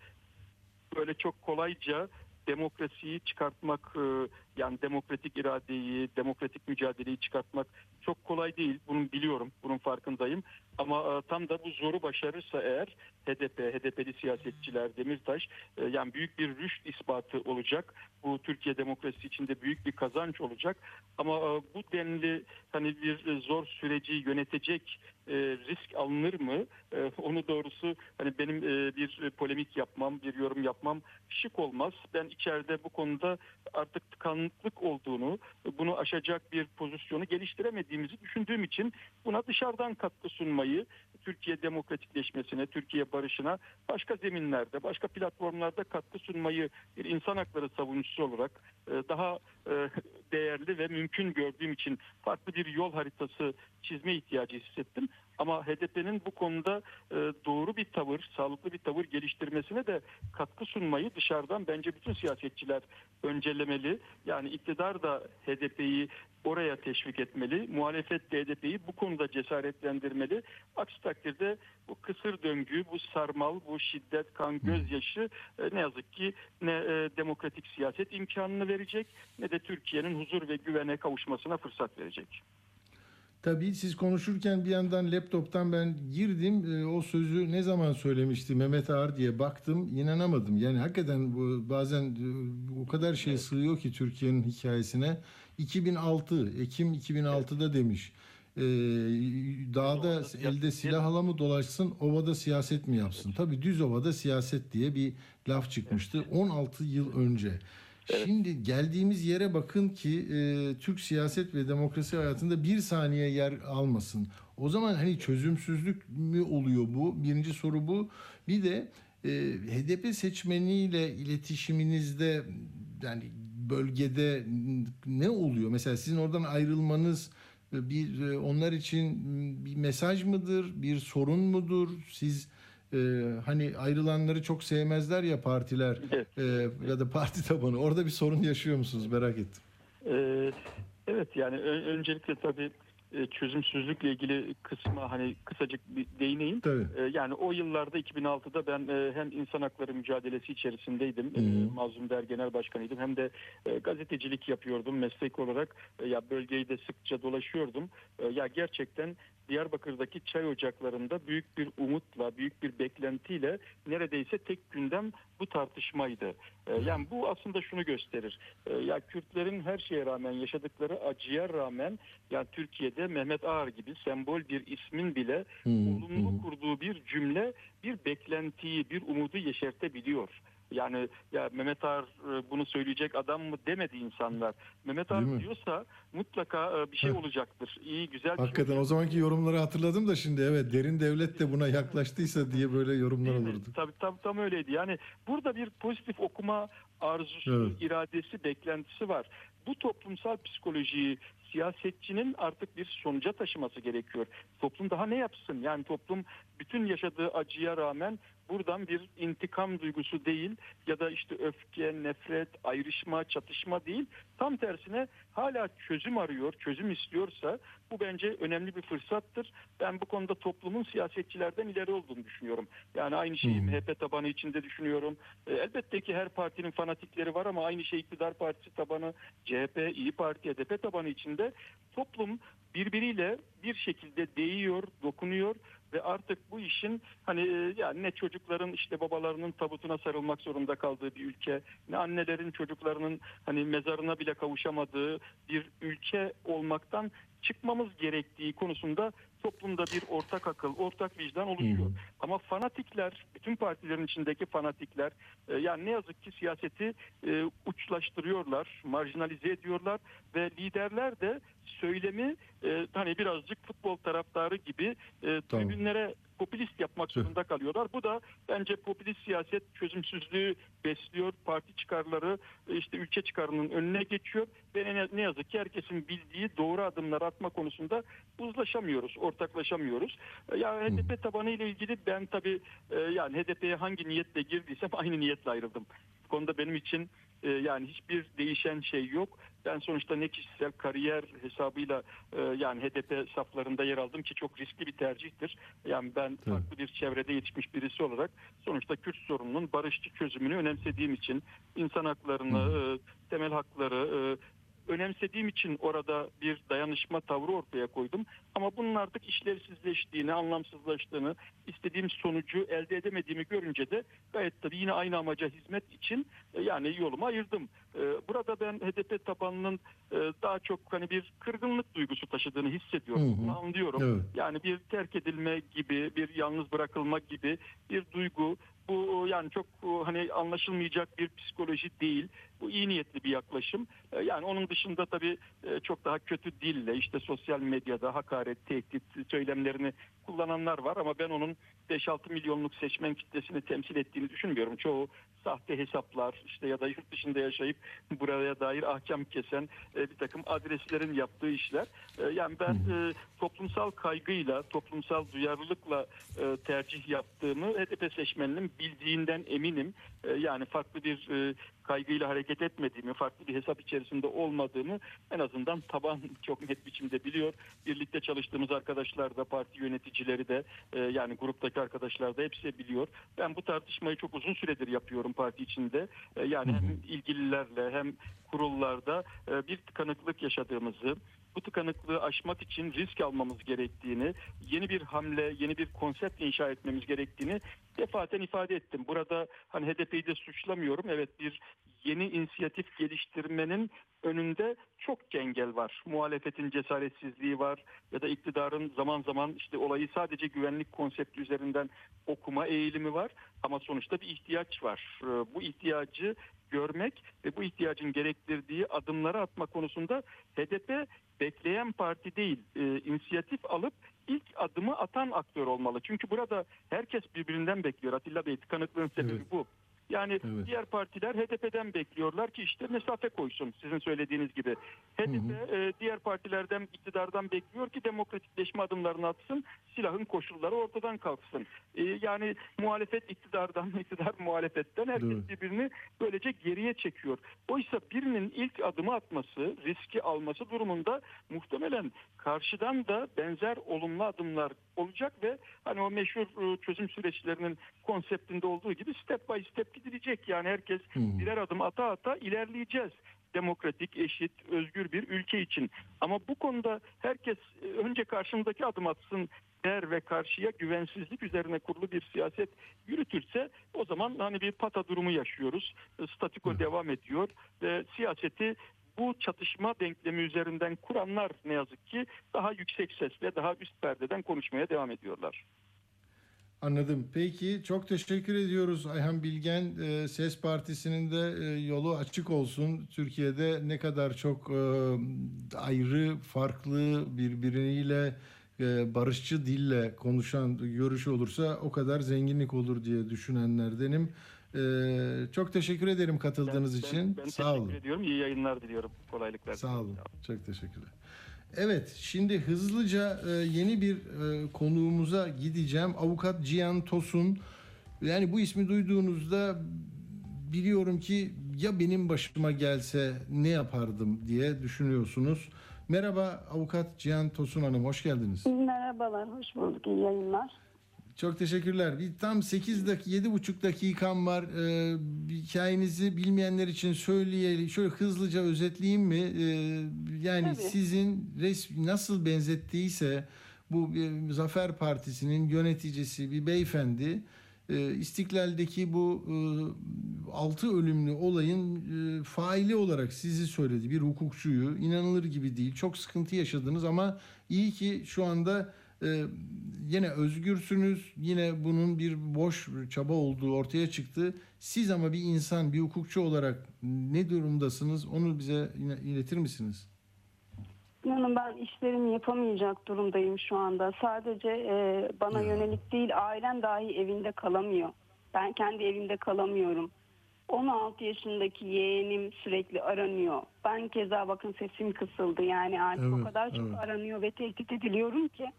böyle çok kolayca demokrasiyi çıkartmak e, yani demokratik iradeyi, demokratik mücadeleyi çıkartmak çok kolay değil. Bunu biliyorum, bunun farkındayım. Ama e, tam da bu zoru başarırsa eğer HDP, HDP'li siyasetçiler, Demirtaş e, yani büyük bir rüşt ispatı olacak. Bu Türkiye demokrasisi içinde büyük bir kazanç olacak. Ama e, bu denli hani bir zor süreci yönetecek risk alınır mı? Onu doğrusu hani benim bir polemik yapmam, bir yorum yapmam şık olmaz. Ben içeride bu konuda artık tıkanıklık olduğunu, bunu aşacak bir pozisyonu geliştiremediğimizi düşündüğüm için buna dışarıdan katkı sunmayı, Türkiye demokratikleşmesine, Türkiye barışına başka zeminlerde, başka platformlarda katkı sunmayı bir insan hakları savunucusu olarak e, daha e, değerli ve mümkün gördüğüm için farklı bir yol haritası çizme ihtiyacı hissettim. Ama HDP'nin bu konuda e, doğru bir tavır, sağlıklı bir tavır geliştirmesine de katkı sunmayı dışarıdan bence bütün siyasetçiler öncelemeli. Yani iktidar da HDP'yi oraya teşvik etmeli. Muhalefet de HDP'yi bu konuda cesaretlendirmeli. Aksi takdirde bu kısır döngü, bu sarmal, bu şiddet, kan, gözyaşı e, ne yazık ki ne e, demokratik siyaset imkanını verecek ne de Türkiye'nin huzur ve güvene kavuşmasına fırsat verecek. Tabii siz konuşurken bir yandan laptoptan ben girdim. E, o sözü ne zaman söylemişti Mehmet Ağar diye baktım. inanamadım. Yani hakikaten bu bazen o kadar şey sığıyor ki Türkiye'nin hikayesine. 2006, Ekim 2006'da demiş. E, dağda elde silahla mı dolaşsın, ovada siyaset mi yapsın? Tabii düz ovada siyaset diye bir laf çıkmıştı 16 yıl önce. Şimdi geldiğimiz yere bakın ki e, Türk siyaset ve demokrasi hayatında bir saniye yer almasın. O zaman hani çözümsüzlük mü oluyor bu? Birinci soru bu. Bir de e, HDP seçmeniyle iletişiminizde yani bölgede ne oluyor? Mesela sizin oradan ayrılmanız bir e, onlar için bir mesaj mıdır? Bir sorun mudur? Siz e, hani ayrılanları çok sevmezler ya partiler (laughs) e, ya da parti tabanı. Orada bir sorun yaşıyor musunuz? Merak ettim. Ee, evet yani öncelikle tabii e, çözümsüzlükle ilgili kısma hani kısacık bir değineyim. Tabii. E, yani o yıllarda 2006'da ben e, hem insan hakları mücadelesi içerisindeydim. E, Mazlum Der Genel Başkanıydım. Hem de e, gazetecilik yapıyordum meslek olarak. E, ya bölgeyi de sıkça dolaşıyordum. E, ya gerçekten Diyarbakır'daki çay ocaklarında büyük bir umutla, büyük bir beklentiyle neredeyse tek gündem bu tartışmaydı. E, yani bu aslında şunu gösterir. E, ya Kürtlerin her şeye rağmen yaşadıkları acıya rağmen yani Türkiye'de Mehmet Ağar gibi sembol bir ismin bile olumlu kurduğu bir cümle bir beklentiyi, bir umudu yeşertebiliyor. Yani ya Mehmet Ağar e, bunu söyleyecek adam mı demedi insanlar. Mehmet Değil Ağar mi? diyorsa mutlaka e, bir şey olacaktır. İyi, güzel bir şey Hakikaten o zamanki yorumları hatırladım da şimdi evet derin devlet de buna yaklaştıysa diye böyle yorumlar Değil mi? olurdu. Tabii tam, tam öyleydi. Yani burada bir pozitif okuma arzusu, Evet. iradesi, beklentisi var. Bu toplumsal psikolojiyi siyasetçinin artık bir sonuca taşıması gerekiyor. Toplum daha ne yapsın? Yani toplum bütün yaşadığı acıya rağmen buradan bir intikam duygusu değil ya da işte öfke, nefret, ayrışma, çatışma değil. Tam tersine hala çözüm arıyor, çözüm istiyorsa bu bence önemli bir fırsattır. Ben bu konuda toplumun siyasetçilerden ileri olduğunu düşünüyorum. Yani aynı şeyi MHP tabanı içinde düşünüyorum. E, elbette ki her partinin fanatikleri var ama aynı şey iktidar partisi tabanı, CHP, İyi Parti, HDP tabanı içinde toplum birbiriyle bir şekilde değiyor, dokunuyor ve artık bu işin hani e, yani ne çocukların işte babalarının tabutuna sarılmak zorunda kaldığı bir ülke, ne annelerin çocuklarının hani mezarına bile kavuşamadığı bir ülke olmaktan çıkmamız gerektiği konusunda toplumda bir ortak akıl, ortak vicdan oluşuyor. Ama fanatikler, bütün partilerin içindeki fanatikler e, yani ne yazık ki siyaseti e, uçlaştırıyorlar, marjinalize ediyorlar ve liderler de söylemi e, hani birazcık futbol taraftarı gibi e, Tamam. tribünlere popülist yapmak zorunda kalıyorlar. Bu da bence popülist siyaset çözümsüzlüğü besliyor. Parti çıkarları e, işte ülke çıkarının önüne geçiyor ve ne, yazık ki herkesin bildiği doğru adımlar atma konusunda uzlaşamıyoruz, ortaklaşamıyoruz. E, Ya HDP tabanı ile ilgili ben tabii e, yani HDP'ye hangi niyetle girdiysem (laughs) aynı niyetle ayrıldım. Bu konuda benim için yani hiçbir değişen şey yok. Ben sonuçta ne kişisel kariyer hesabıyla e, yani HDP saflarında yer aldım ki çok riskli bir tercihtir. Yani ben farklı bir çevrede yetişmiş birisi olarak sonuçta Kürt sorununun barışçı çözümünü önemsediğim için insan haklarını, e, temel hakları e, önemsediğim için orada bir dayanışma tavrı ortaya koydum. Ama bunun artık işlevsizleştiğini, anlamsızlaştığını, istediğim sonucu elde edemediğimi görünce de gayet tabii yine aynı amaca hizmet için e, yani yolumu ayırdım. E, Burada ben HDP tabanının e, daha çok hani bir kırgınlık duygusu taşıdığını hissediyorum. Hı hı. Anlıyorum. Evet. Yani bir terk edilme gibi, bir yalnız bırakılma gibi bir duygu. Bu yani çok hani anlaşılmayacak bir psikoloji değil. Bu iyi niyetli bir yaklaşım. E, Yani onun dışında tabii e, çok daha kötü dille işte sosyal medyada hakaret, tehdit söylemlerini kullananlar var ama ben onun 5-6 milyonluk seçmen kitlesini temsil ettiğini düşünmüyorum. Çoğu sahte hesaplar işte ya da yurt dışında yaşayıp buraya dair ahkam kesen e, bir takım adreslerin yaptığı işler. Yani ben toplumsal kaygıyla, toplumsal duyarlılıkla tercih yaptığımı HDP seçmeninin bildiğinden eminim. E, Yani farklı bir e, kaygıyla hareket etmediğimi, farklı bir hesap içerisinde olmadığımı en azından taban (laughs) çok net biçimde biliyor. Birlikte çalıştığımız arkadaşlar da, parti yöneticileri de, e, yani gruptaki arkadaşlar da hepsi biliyor. Ben bu tartışmayı çok uzun süredir yapıyorum parti içinde. E, Yani hem ilgililerle hem kurullarda e, bir tıkanıklık yaşadığımızı, bu tıkanıklığı aşmak için risk almamız gerektiğini, yeni bir hamle, yeni bir konsept inşa etmemiz gerektiğini defaten ifade ettim. Burada hani HDP'yi de suçlamıyorum. Evet bir yeni inisiyatif geliştirmenin önünde çok engel var. Muhalefetin cesaretsizliği var ya da iktidarın zaman zaman işte olayı sadece güvenlik konsepti üzerinden okuma eğilimi var. Ama sonuçta bir ihtiyaç var. Ee, Bu ihtiyacı görmek ve bu ihtiyacın gerektirdiği adımları atma konusunda HDP bekleyen parti değil, e, inisiyatif alıp ilk adımı atan aktör olmalı. Çünkü burada herkes birbirinden bekliyor. Atilla Bey tıkanıklığın sebebi bu. Yani diğer partiler HDP'den bekliyorlar ki işte mesafe koysun sizin söylediğiniz gibi. HDP e, diğer partilerden iktidardan bekliyor ki demokratikleşme adımlarını atsın, silahın koşulları ortadan kalksın. E, yani muhalefet iktidardan, (laughs) iktidar muhalefetten herkes birbirini böylece geriye çekiyor. Oysa birinin ilk adımı atması, riski alması durumunda muhtemelen karşıdan da benzer olumlu adımlar olacak ve hani o meşhur e, çözüm süreçlerinin konseptinde olduğu gibi step by step gidilecek. Yani herkes birer adım ata ata ilerleyeceğiz demokratik, eşit, özgür bir ülke için. Ama bu konuda herkes e, önce karşımdaki adım atsın der ve karşıya güvensizlik üzerine kurulu bir siyaset yürütürse o zaman hani bir pata durumu yaşıyoruz. E, Statiko devam ediyor ve siyaseti bu çatışma denklemi üzerinden kuranlar ne yazık ki daha yüksek sesle daha üst perdeden konuşmaya devam ediyorlar. Anladım. Peki çok teşekkür ediyoruz Ayhan Bilgen. Ee, Ses Partisi'nin de e, yolu açık olsun. Türkiye'de ne kadar çok e, ayrı, farklı, birbiriyle e, barışçı dille konuşan görüş olursa o kadar zenginlik olur diye düşünenlerdenim. Ee, çok teşekkür ederim katıldığınız Ben- için. Ben Sağ teşekkür olun. ediyorum. İyi yayınlar diliyorum. Kolaylıklar. Sağ olun. Çok teşekkürler. Evet, şimdi hızlıca e, yeni bir e, konuğumuza gideceğim. Avukat Cihan Tosun. Yani bu ismi duyduğunuzda biliyorum ki ya benim başıma gelse ne yapardım diye düşünüyorsunuz. Merhaba Avukat Cihan Tosun Hanım, hoş geldiniz. Merhabalar, hoş bulduk. İyi yayınlar. Çok teşekkürler. Bir tam 8 dakika, 7,5 dakikam var. Ee, bir hikayenizi bilmeyenler için söyleyelim. Şöyle hızlıca özetleyeyim mi? Ee, yani Tabii. sizin resmi nasıl benzettiyse bu e, Zafer Partisi'nin yöneticisi bir beyefendi e, İstiklal'deki bu e, altı ölümlü olayın e, faili olarak sizi söyledi. Bir hukukçuyu. İnanılır gibi değil. Çok sıkıntı yaşadınız ama iyi ki şu anda e, yine özgürsünüz. Yine bunun bir boş çaba olduğu ortaya çıktı. Siz ama bir insan, bir hukukçu olarak ne durumdasınız? Onu bize yine iletir misiniz? İnanın ben işlerimi yapamayacak durumdayım şu anda. Sadece e, bana yönelik değil, ailem dahi evinde kalamıyor. Ben kendi evimde kalamıyorum. 16 yaşındaki yeğenim sürekli aranıyor. Ben keza bakın sesim kısıldı. Yani artık o Evet, kadar çok evet. aranıyor ve tehdit ediliyorum ki.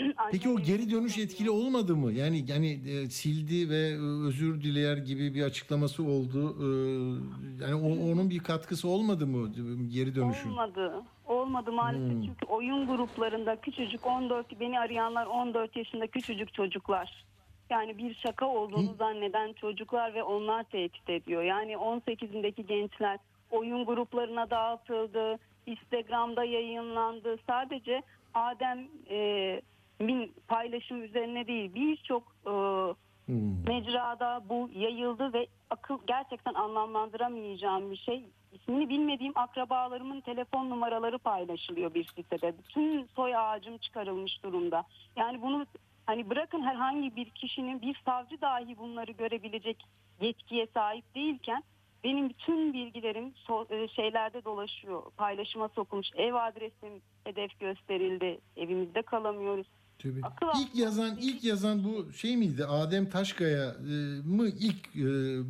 (clears throat) Peki o geri dönüş etkili olmadı mı? Yani yani e, sildi ve e, özür dileyer gibi bir açıklaması oldu. Ee, yani o- onun bir katkısı olmadı mı geri dönüşün? Olmadı. Olmadı maalesef Hmm. çünkü oyun gruplarında küçücük 14 beni arayanlar 14 yaşında küçücük çocuklar. Yani bir şaka olduğunu zanneden çocuklar ve onlar tehdit ediyor. Yani 18'indeki gençler oyun gruplarına dağıtıldı. Instagram'da yayınlandı. Sadece Adem e, min paylaşım üzerine değil birçok e, mecrada bu yayıldı ve akıl gerçekten anlamlandıramayacağım bir şey. İsmini bilmediğim akrabalarımın telefon numaraları paylaşılıyor bir sitede. Bütün soy ağacım çıkarılmış durumda. Yani bunu hani bırakın herhangi bir kişinin bir savcı dahi bunları görebilecek yetkiye sahip değilken benim bütün bilgilerim so- e, şeylerde dolaşıyor. Paylaşıma sokulmuş. Ev adresim hedef gösterildi. Evimizde kalamıyoruz. Tabii. Akıl İlk yazan ilk yazan bu şey miydi? Adem Taşkaya e, mı ilk e,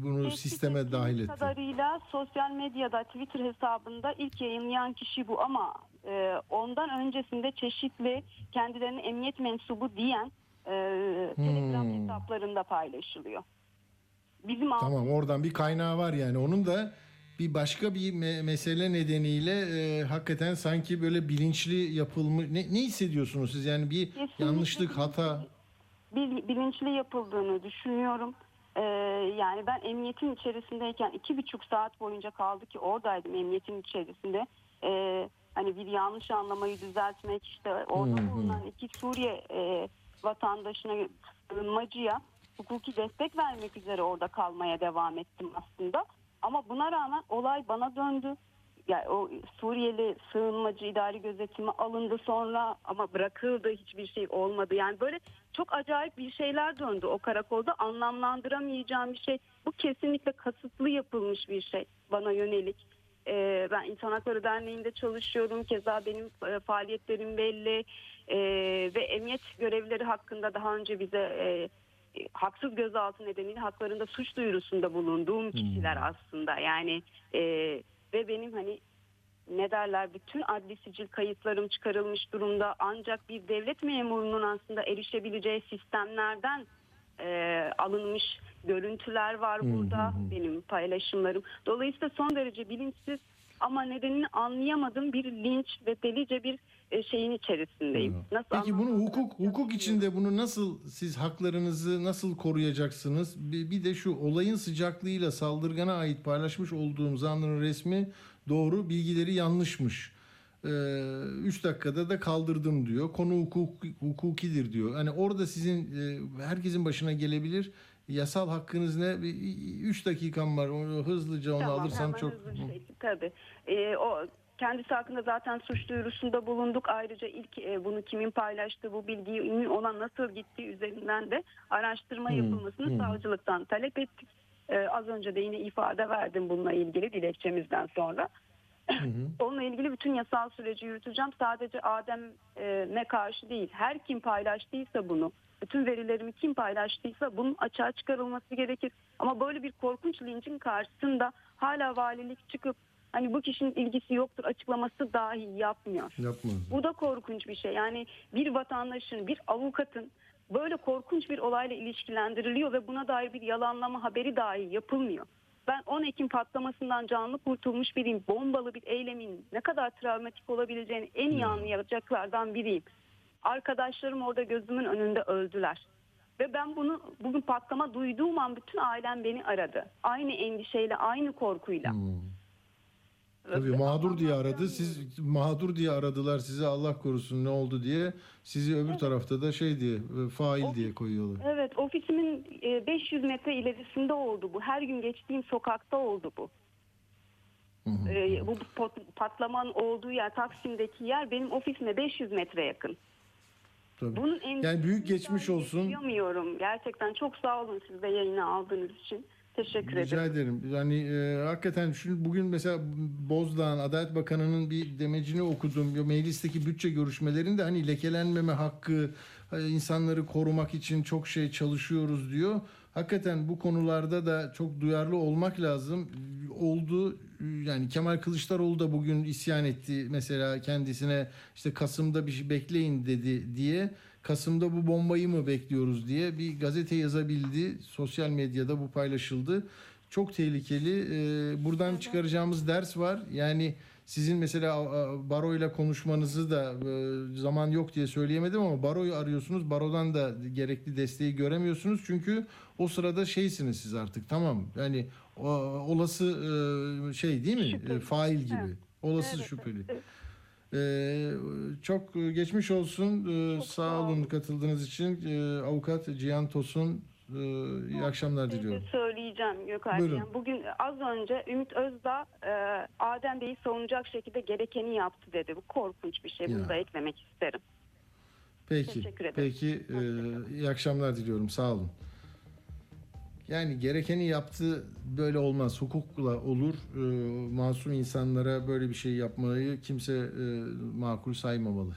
bunu sisteme dahil etti? kadarıyla sosyal medyada Twitter hesabında ilk yayınlayan kişi bu ama e, ondan öncesinde çeşitli kendilerini emniyet mensubu diyen e, Telegram Hmm. hesaplarında paylaşılıyor. Bizim Tamam oradan bir kaynağı var yani. Onun da bir başka bir me- mesele nedeniyle e, hakikaten sanki böyle bilinçli yapılmış. Ne, ne hissediyorsunuz siz? Yani bir yanlışlık, hata. bil- bilinçli yapıldığını düşünüyorum. Ee, yani ben emniyetin içerisindeyken iki buçuk saat boyunca kaldı ki oradaydım emniyetin içerisinde. Ee, hani bir yanlış anlamayı düzeltmek işte orada Hı hı. bulunan iki Suriye e, vatandaşına sığınmacıya hukuki destek vermek üzere orada kalmaya devam ettim aslında. Ama buna rağmen olay bana döndü. Yani o Suriyeli sığınmacı idari gözetimi alındı sonra ama bırakıldı hiçbir şey olmadı. Yani böyle çok acayip bir şeyler döndü o karakolda anlamlandıramayacağım bir şey. Bu kesinlikle kasıtlı yapılmış bir şey bana yönelik. Ee, ben İnsan Hakları Derneği'nde çalışıyorum. Keza benim e, faaliyetlerim belli. Ee, ve emniyet görevlileri hakkında daha önce bize e, haksız gözaltı nedeniyle haklarında suç duyurusunda bulunduğum kişiler aslında. Yani e, ve benim hani ne derler bütün adli sicil kayıtlarım çıkarılmış durumda ancak bir devlet memurunun aslında erişebileceği sistemlerden e, alınmış görüntüler var burada benim paylaşımlarım. Dolayısıyla son derece bilinçsiz ama nedenini anlayamadığım bir linç ve delice bir şeyin içerisindeyim. Nasıl Peki bunu hukuk hukuk içinde bunu nasıl siz haklarınızı nasıl koruyacaksınız? Bir, bir de şu olayın sıcaklığıyla saldırgana ait paylaşmış olduğum zanlının resmi doğru bilgileri yanlışmış. 3 dakikada da kaldırdım diyor. Konu hukuk, hukukidir diyor. Hani orada sizin e, herkesin başına gelebilir. Yasal hakkınız ne? 3 dakikam var. Onu hızlıca onu Tamam, alırsam hemen çok hızlı bir şekilde, tabii. Ee, o kendisi hakkında zaten suç duyurusunda bulunduk. Ayrıca ilk e, bunu kimin paylaştığı, bu bilgiyi ona nasıl gittiği üzerinden de araştırma Hmm, yapılmasını hmm. savcılıktan talep ettik. Ee, az önce de yine ifade verdim bununla ilgili dilekçemizden sonra. (laughs) Onunla ilgili bütün yasal süreci yürüteceğim. Sadece Adem'e karşı değil. Her kim paylaştıysa bunu Bütün verilerimi kim paylaştıysa bunun açığa çıkarılması gerekir. Ama böyle bir korkunç lincin karşısında hala valilik çıkıp hani bu kişinin ilgisi yoktur açıklaması dahi yapmıyor. Yapma. Bu da korkunç bir şey. Yani bir vatandaşın, bir avukatın böyle korkunç bir olayla ilişkilendiriliyor ve buna dair bir yalanlama haberi dahi yapılmıyor. Ben 10 Ekim patlamasından canlı kurtulmuş biriyim. Bombalı bir eylemin ne kadar travmatik olabileceğini en iyi anlayacaklardan biriyim. Arkadaşlarım orada gözümün önünde öldüler. Ve ben bunu bugün patlama duyduğum an bütün ailem beni aradı. Aynı endişeyle, aynı korkuyla. Tabii mağdur diye aradı. Siz mağdur diye aradılar sizi Allah korusun ne oldu diye. Sizi öbür tarafta da şey diye e, fail diye koyuyorlar. Evet ofisimin e, 500 metre ilerisinde oldu bu. Her gün geçtiğim sokakta oldu bu. E, Bu pot- patlamanın olduğu yer Taksim'deki yer benim ofisime 500 metre yakın. Tabii. Bunun en Yani büyük geçmiş olsun. Yaşayamıyorum. Gerçekten çok sağ olun siz de yayına aldığınız için. Teşekkür Rica ederim. ederim. Yani e, hakikaten şu bugün mesela Bozdağ'ın Adalet Bakanı'nın bir demecini okudum. Meclisteki bütçe görüşmelerinde hani lekelenmeme hakkı, e, insanları korumak için çok şey çalışıyoruz diyor. Hakikaten bu konularda da çok duyarlı olmak lazım. Oldu yani Kemal Kılıçdaroğlu da bugün isyan etti. Mesela kendisine işte Kasım'da bir şey bekleyin dedi diye. Kasım'da bu bombayı mı bekliyoruz diye bir gazete yazabildi. Sosyal medyada bu paylaşıldı. Çok tehlikeli. Ee, buradan çıkaracağımız ders var. Yani sizin mesela baroyla konuşmanızı da e, zaman yok diye söyleyemedim ama baroyu arıyorsunuz. Barodan da gerekli desteği göremiyorsunuz. Çünkü o sırada şeysiniz siz artık tamam. Yani olası e, şey değil mi? E, fail gibi. Evet. Olası Evet, şüpheli. evet. Ee, çok geçmiş olsun. Ee, sağ olun katıldığınız için. Ee, avukat Cihan Tosun e, iyi akşamlar diliyorum. söyleyeceğim. Yani bugün az önce Ümit Özdağ e, Adem Bey'i savunacak şekilde gerekeni yaptı dedi. Bu korkunç bir şey. Ya. Bunu da eklemek isterim. Peki. Teşekkür ederim. Peki. e, iyi akşamlar diliyorum. Sağ olun. Yani gerekeni yaptı böyle olmaz. Hukukla olur. Ee, masum insanlara böyle bir şey yapmayı kimse e, makul saymamalı.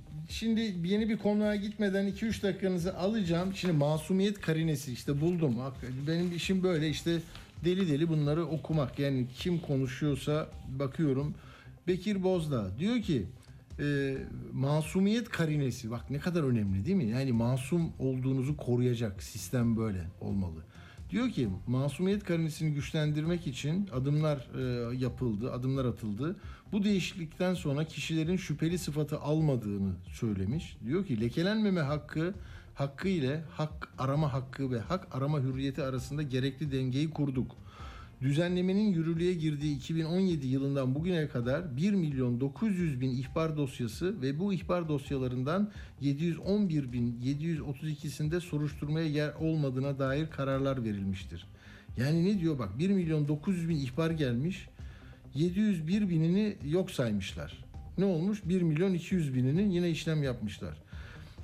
Şimdi yeni bir konuğa gitmeden 2-3 dakikanızı alacağım. Şimdi masumiyet karinesi işte buldum. Benim işim böyle işte deli deli bunları okumak. Yani kim konuşuyorsa bakıyorum. Bekir Bozdağ diyor ki e, masumiyet karinesi bak ne kadar önemli değil mi? Yani masum olduğunuzu koruyacak sistem böyle olmalı. Diyor ki masumiyet karinesini güçlendirmek için adımlar e, yapıldı, adımlar atıldı. Bu değişiklikten sonra kişilerin şüpheli sıfatı almadığını söylemiş. Diyor ki lekelenmeme hakkı hakkı ile hak arama hakkı ve hak arama hürriyeti arasında gerekli dengeyi kurduk. Düzenlemenin yürürlüğe girdiği 2017 yılından bugüne kadar 1 milyon 900 bin ihbar dosyası ve bu ihbar dosyalarından 711 bin 732'sinde soruşturmaya yer olmadığına dair kararlar verilmiştir. Yani ne diyor bak 1 milyon 900 bin ihbar gelmiş 701 binini yok saymışlar. Ne olmuş? 1 milyon 200 bininin yine işlem yapmışlar.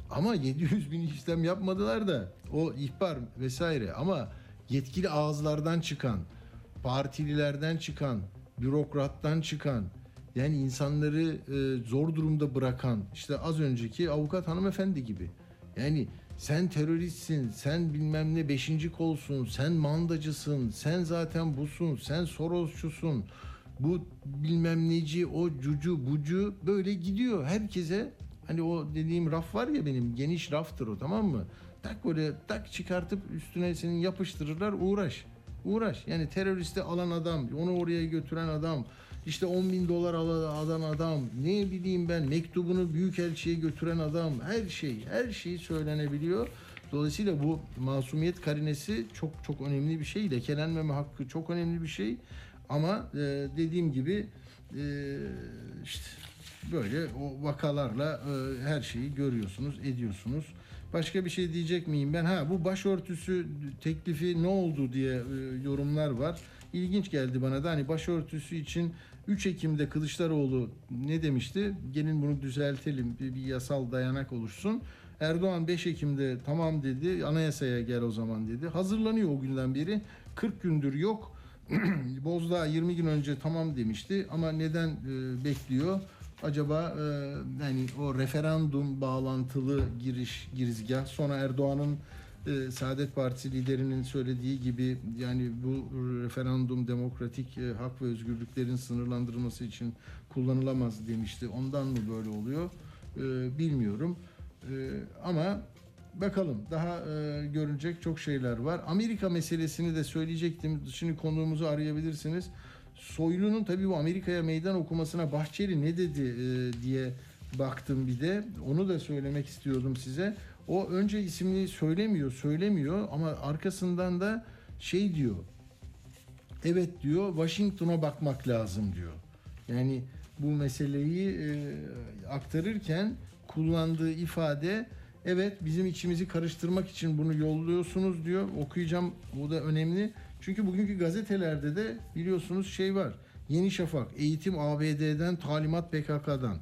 Ama 700 bin işlem yapmadılar da o ihbar vesaire ama yetkili ağızlardan çıkan, partililerden çıkan, bürokrattan çıkan yani insanları e, zor durumda bırakan işte az önceki avukat hanımefendi gibi. Yani sen teröristsin, sen bilmem ne beşinci kolsun, sen mandacısın, sen zaten busun, sen Sorosçusun, bu bilmem neci, o cucu bucu böyle gidiyor herkese. Hani o dediğim raf var ya benim geniş raftır o tamam mı? Tak böyle tak çıkartıp üstüne senin yapıştırırlar uğraş. Uğraş. Yani teröristi alan adam, onu oraya götüren adam, işte 10 bin dolar alan adam, ne bileyim ben mektubunu büyükelçiye götüren adam, her şey, her şey söylenebiliyor. Dolayısıyla bu masumiyet karinesi çok çok önemli bir şey. Lekelenmeme hakkı çok önemli bir şey. Ama e, dediğim gibi e, işte böyle o vakalarla e, her şeyi görüyorsunuz, ediyorsunuz. Başka bir şey diyecek miyim ben? Ha bu başörtüsü teklifi ne oldu diye e, yorumlar var. İlginç geldi bana da hani başörtüsü için 3 Ekim'de Kılıçdaroğlu ne demişti? Gelin bunu düzeltelim, bir, bir yasal dayanak oluşsun. Erdoğan 5 Ekim'de tamam dedi, anayasaya gel o zaman dedi. Hazırlanıyor o günden beri. 40 gündür yok. (clears throat) Bozdağ 20 gün önce tamam demişti ama neden e, bekliyor? Acaba e, yani o referandum bağlantılı giriş girizgah sonra Erdoğan'ın e, Saadet Partisi liderinin söylediği gibi yani bu referandum demokratik e, hak ve özgürlüklerin sınırlandırılması için kullanılamaz demişti. Ondan mı böyle oluyor? E, bilmiyorum. E, ama bakalım daha e, görünecek çok şeyler var. Amerika meselesini de söyleyecektim. Şimdi konuğumuzu arayabilirsiniz. Soylu'nun tabii bu Amerika'ya meydan okumasına Bahçeli ne dedi e, diye baktım bir de. Onu da söylemek istiyordum size. O önce ismini söylemiyor, söylemiyor ama arkasından da şey diyor. Evet diyor, Washington'a bakmak lazım diyor. Yani bu meseleyi e, aktarırken kullandığı ifade evet bizim içimizi karıştırmak için bunu yolluyorsunuz diyor. Okuyacağım bu da önemli. Çünkü bugünkü gazetelerde de biliyorsunuz şey var. Yeni Şafak, eğitim ABD'den, talimat PKK'dan.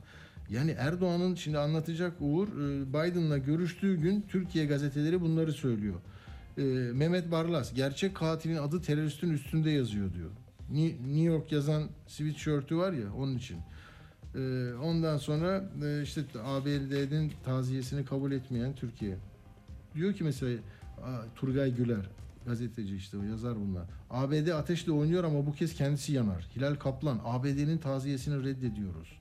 Yani Erdoğan'ın şimdi anlatacak Uğur, e, Biden'la görüştüğü gün Türkiye gazeteleri bunları söylüyor. E, Mehmet Barlas, gerçek katilin adı teröristin üstünde yazıyor diyor. New York yazan sweatshirt'ü var ya onun için. E, ondan sonra işte ABD'nin taziyesini kabul etmeyen Türkiye. Diyor ki mesela Turgay Güler, gazeteci işte o yazar bunlar. ABD ateşle oynuyor ama bu kez kendisi yanar. Hilal Kaplan, ABD'nin taziyesini reddediyoruz.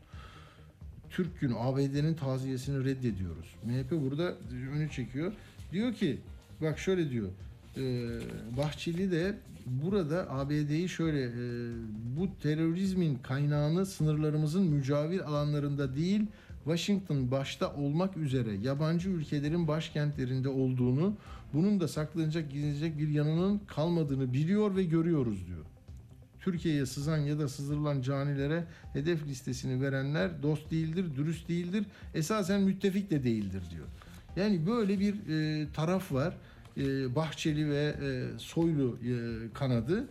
Türk Günü ABD'nin taziyesini reddediyoruz. MHP burada önü çekiyor. Diyor ki bak şöyle diyor. E, Bahçeli de burada ABD'yi şöyle e, bu terörizmin kaynağını sınırlarımızın mücavir alanlarında değil Washington başta olmak üzere yabancı ülkelerin başkentlerinde olduğunu, bunun da saklanacak gizlenecek bir yanının kalmadığını biliyor ve görüyoruz diyor. Türkiye'ye sızan ya da sızdırılan canilere hedef listesini verenler dost değildir, dürüst değildir, esasen müttefik de değildir diyor. Yani böyle bir e, taraf var. E, Bahçeli ve e, Soylu e, kanadı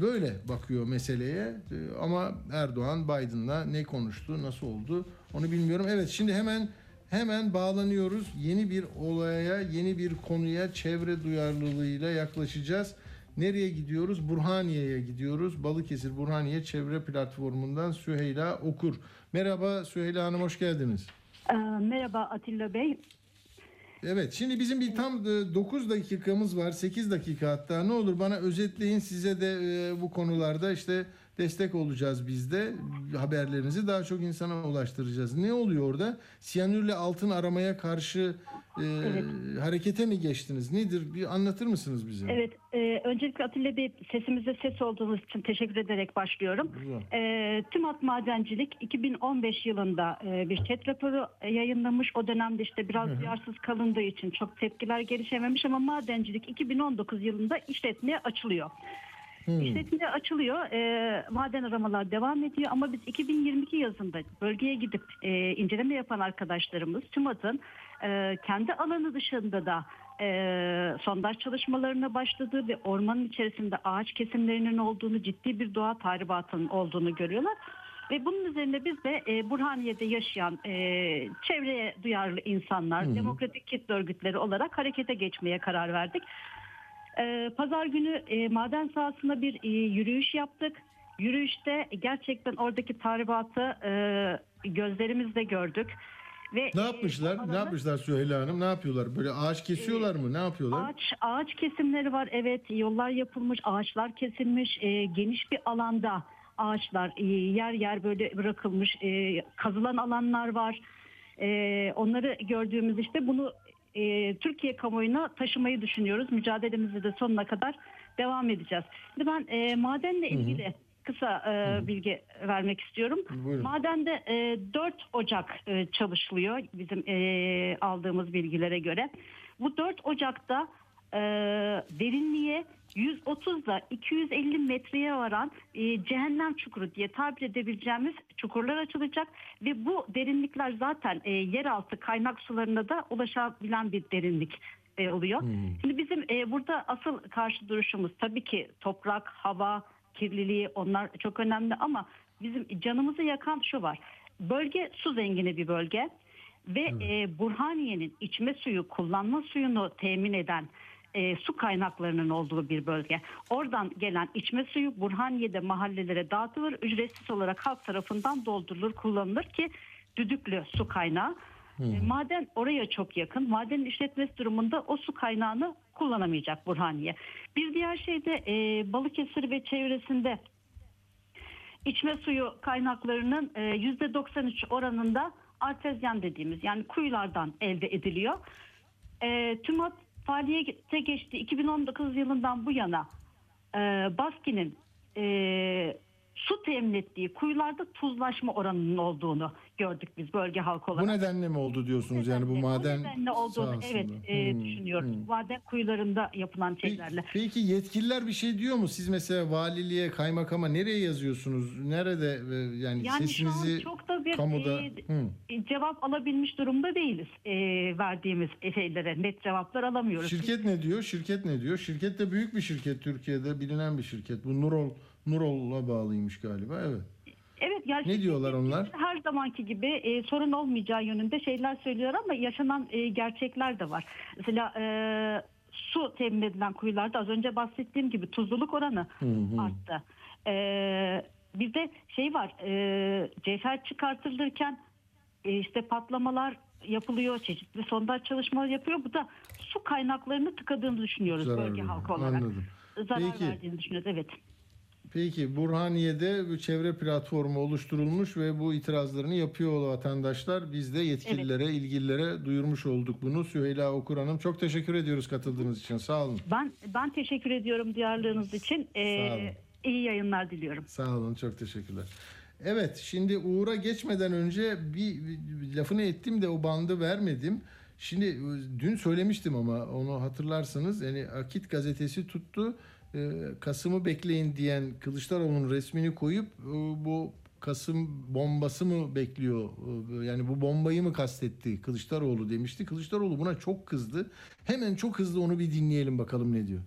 böyle bakıyor meseleye. Ama Erdoğan Biden'la ne konuştu, nasıl oldu onu bilmiyorum. Evet şimdi hemen hemen bağlanıyoruz. Yeni bir olaya, yeni bir konuya çevre duyarlılığıyla yaklaşacağız. Nereye gidiyoruz? Burhaniye'ye gidiyoruz. Balıkesir Burhaniye Çevre Platformu'ndan Süheyla Okur. Merhaba Süheyla Hanım hoş geldiniz. Ee, merhaba Atilla Bey. Evet şimdi bizim bir tam 9 dakikamız var 8 dakika hatta. Ne olur bana özetleyin size de e, bu konularda işte destek olacağız biz de haberlerinizi daha çok insana ulaştıracağız. Ne oluyor orada? Siyanürle altın aramaya karşı e, evet. harekete mi geçtiniz? Nedir? Bir anlatır mısınız bize? Evet. E, öncelikle Atilla Bey sesimizde ses olduğunuz için teşekkür ederek başlıyorum. E, TÜMAT Madencilik 2015 yılında e, bir chat raporu yayınlamış. O dönemde işte biraz Hı-hı. duyarsız kalındığı için çok tepkiler gelişememiş ama madencilik 2019 yılında işletmeye açılıyor. Hmm. İşletmeye açılıyor. E, maden aramalar devam ediyor ama biz 2022 yazında bölgeye gidip e, inceleme yapan arkadaşlarımız TÜMAT'ın e, kendi alanı dışında da e, sondaj çalışmalarına başladığı ve ormanın içerisinde ağaç kesimlerinin olduğunu ciddi bir doğa tahribatının olduğunu görüyorlar. Ve bunun üzerine biz de e, Burhaniye'de yaşayan e, çevreye duyarlı insanlar, hmm. demokratik kitle örgütleri olarak harekete geçmeye karar verdik. E, Pazar günü e, maden sahasında bir e, yürüyüş yaptık. Yürüyüşte gerçekten oradaki tahribatı e, gözlerimizle gördük. Ve ne yapmışlar? E, ne yapmışlar Süheyla Hanım? Ne yapıyorlar? Böyle ağaç kesiyorlar e, mı? Ne yapıyorlar? Ağaç ağaç kesimleri var. Evet, yollar yapılmış, ağaçlar kesilmiş. E, geniş bir alanda ağaçlar e, yer yer böyle bırakılmış. E, kazılan alanlar var. E, onları gördüğümüz işte bunu e, Türkiye kamuoyuna taşımayı düşünüyoruz. Mücadelemizi de sonuna kadar devam edeceğiz. Şimdi ben e, madenle ilgili kısa e, bilgi vermek istiyorum. Buyurun. Madende e, 4 Ocak e, çalışılıyor bizim e, aldığımız bilgilere göre. Bu 4 Ocak'ta e, derinliğe 130 ile 250 metreye varan e, cehennem çukuru diye tabir edebileceğimiz çukurlar açılacak ve bu derinlikler zaten e, yeraltı kaynak sularına da ulaşabilen bir derinlik e, oluyor. Şimdi bizim e, burada asıl karşı duruşumuz tabii ki toprak, hava, kirliliği onlar çok önemli ama bizim canımızı yakan şu var. Bölge su zengini bir bölge ve e, Burhaniye'nin içme suyu, kullanma suyunu temin eden e, su kaynaklarının olduğu bir bölge. Oradan gelen içme suyu Burhaniye'de mahallelere dağıtılır, ücretsiz olarak halk tarafından doldurulur, kullanılır ki düdüklü su kaynağı. E, maden oraya çok yakın. Madenin işletmesi durumunda o su kaynağını kullanamayacak Burhaniye. Bir diğer şey de e, Balıkesir ve çevresinde içme suyu kaynaklarının e, %93 oranında artezyen dediğimiz yani kuyulardan elde ediliyor. E, TÜMAP faaliyete geçti. 2019 yılından bu yana e, Baski'nin e, su temin ettiği kuyularda tuzlaşma oranının olduğunu gördük biz bölge halkı olarak. Bu nedenle mi oldu diyorsunuz yani bu maden nedenle olduğunu evet e, Hmm, düşünüyoruz. hmm. Maden kuyularında yapılan şeylerle. Peki yetkililer bir şey diyor mu? Siz mesela valiliğe, kaymakama nereye yazıyorsunuz? Nerede e, yani, Yani şu an sesinizi çok da bir kamuda e, Hı. cevap alabilmiş durumda değiliz e, verdiğimiz şeylere net cevaplar alamıyoruz. Şirket ne diyor? Şirket ne diyor? Şirket de büyük bir şirket Türkiye'de bilinen bir şirket. Bu Nurol Nurol'a bağlıymış galiba. Evet. Evet yani Ne diyorlar onlar? her zamanki gibi e, sorun olmayacağı yönünde şeyler söylüyor ama yaşanan e, gerçekler de var. Mesela e, su temin edilen kuyularda az önce bahsettiğim gibi tuzluluk oranı Hı hı. arttı. E, bir de şey var e, cevher çıkartılırken e, işte patlamalar yapılıyor, çeşitli sondaj çalışmalar yapıyor. Bu da su kaynaklarını tıkadığını düşünüyoruz Zarar bölge halkı olarak. Anladım. Zarar Peki. verdiğini düşünüyoruz evet. Peki Burhaniye'de bir çevre platformu oluşturulmuş ve bu itirazlarını yapıyor vatandaşlar. Biz de yetkililere, ilgililere duyurmuş olduk bunu. Süheyla Okur Hanım çok teşekkür ediyoruz katıldığınız için. Sağ olun. Ben ben teşekkür ediyorum duyarlılığınız için. Ee, Sağ olun. iyi yayınlar diliyorum. Sağ olun çok teşekkürler. Evet şimdi Uğur'a geçmeden önce bir, bir lafını ettim de o bandı vermedim. Şimdi e, dün söylemiştim ama onu hatırlarsanız yani Akit gazetesi tuttu. E, Kasım'ı bekleyin diyen Kılıçdaroğlu'nun resmini koyup e, bu Kasım bombası mı bekliyor? E, Yani bu bombayı mı kastetti Kılıçdaroğlu demişti. Kılıçdaroğlu buna çok kızdı. Hemen çok hızlı onu bir dinleyelim bakalım ne diyor.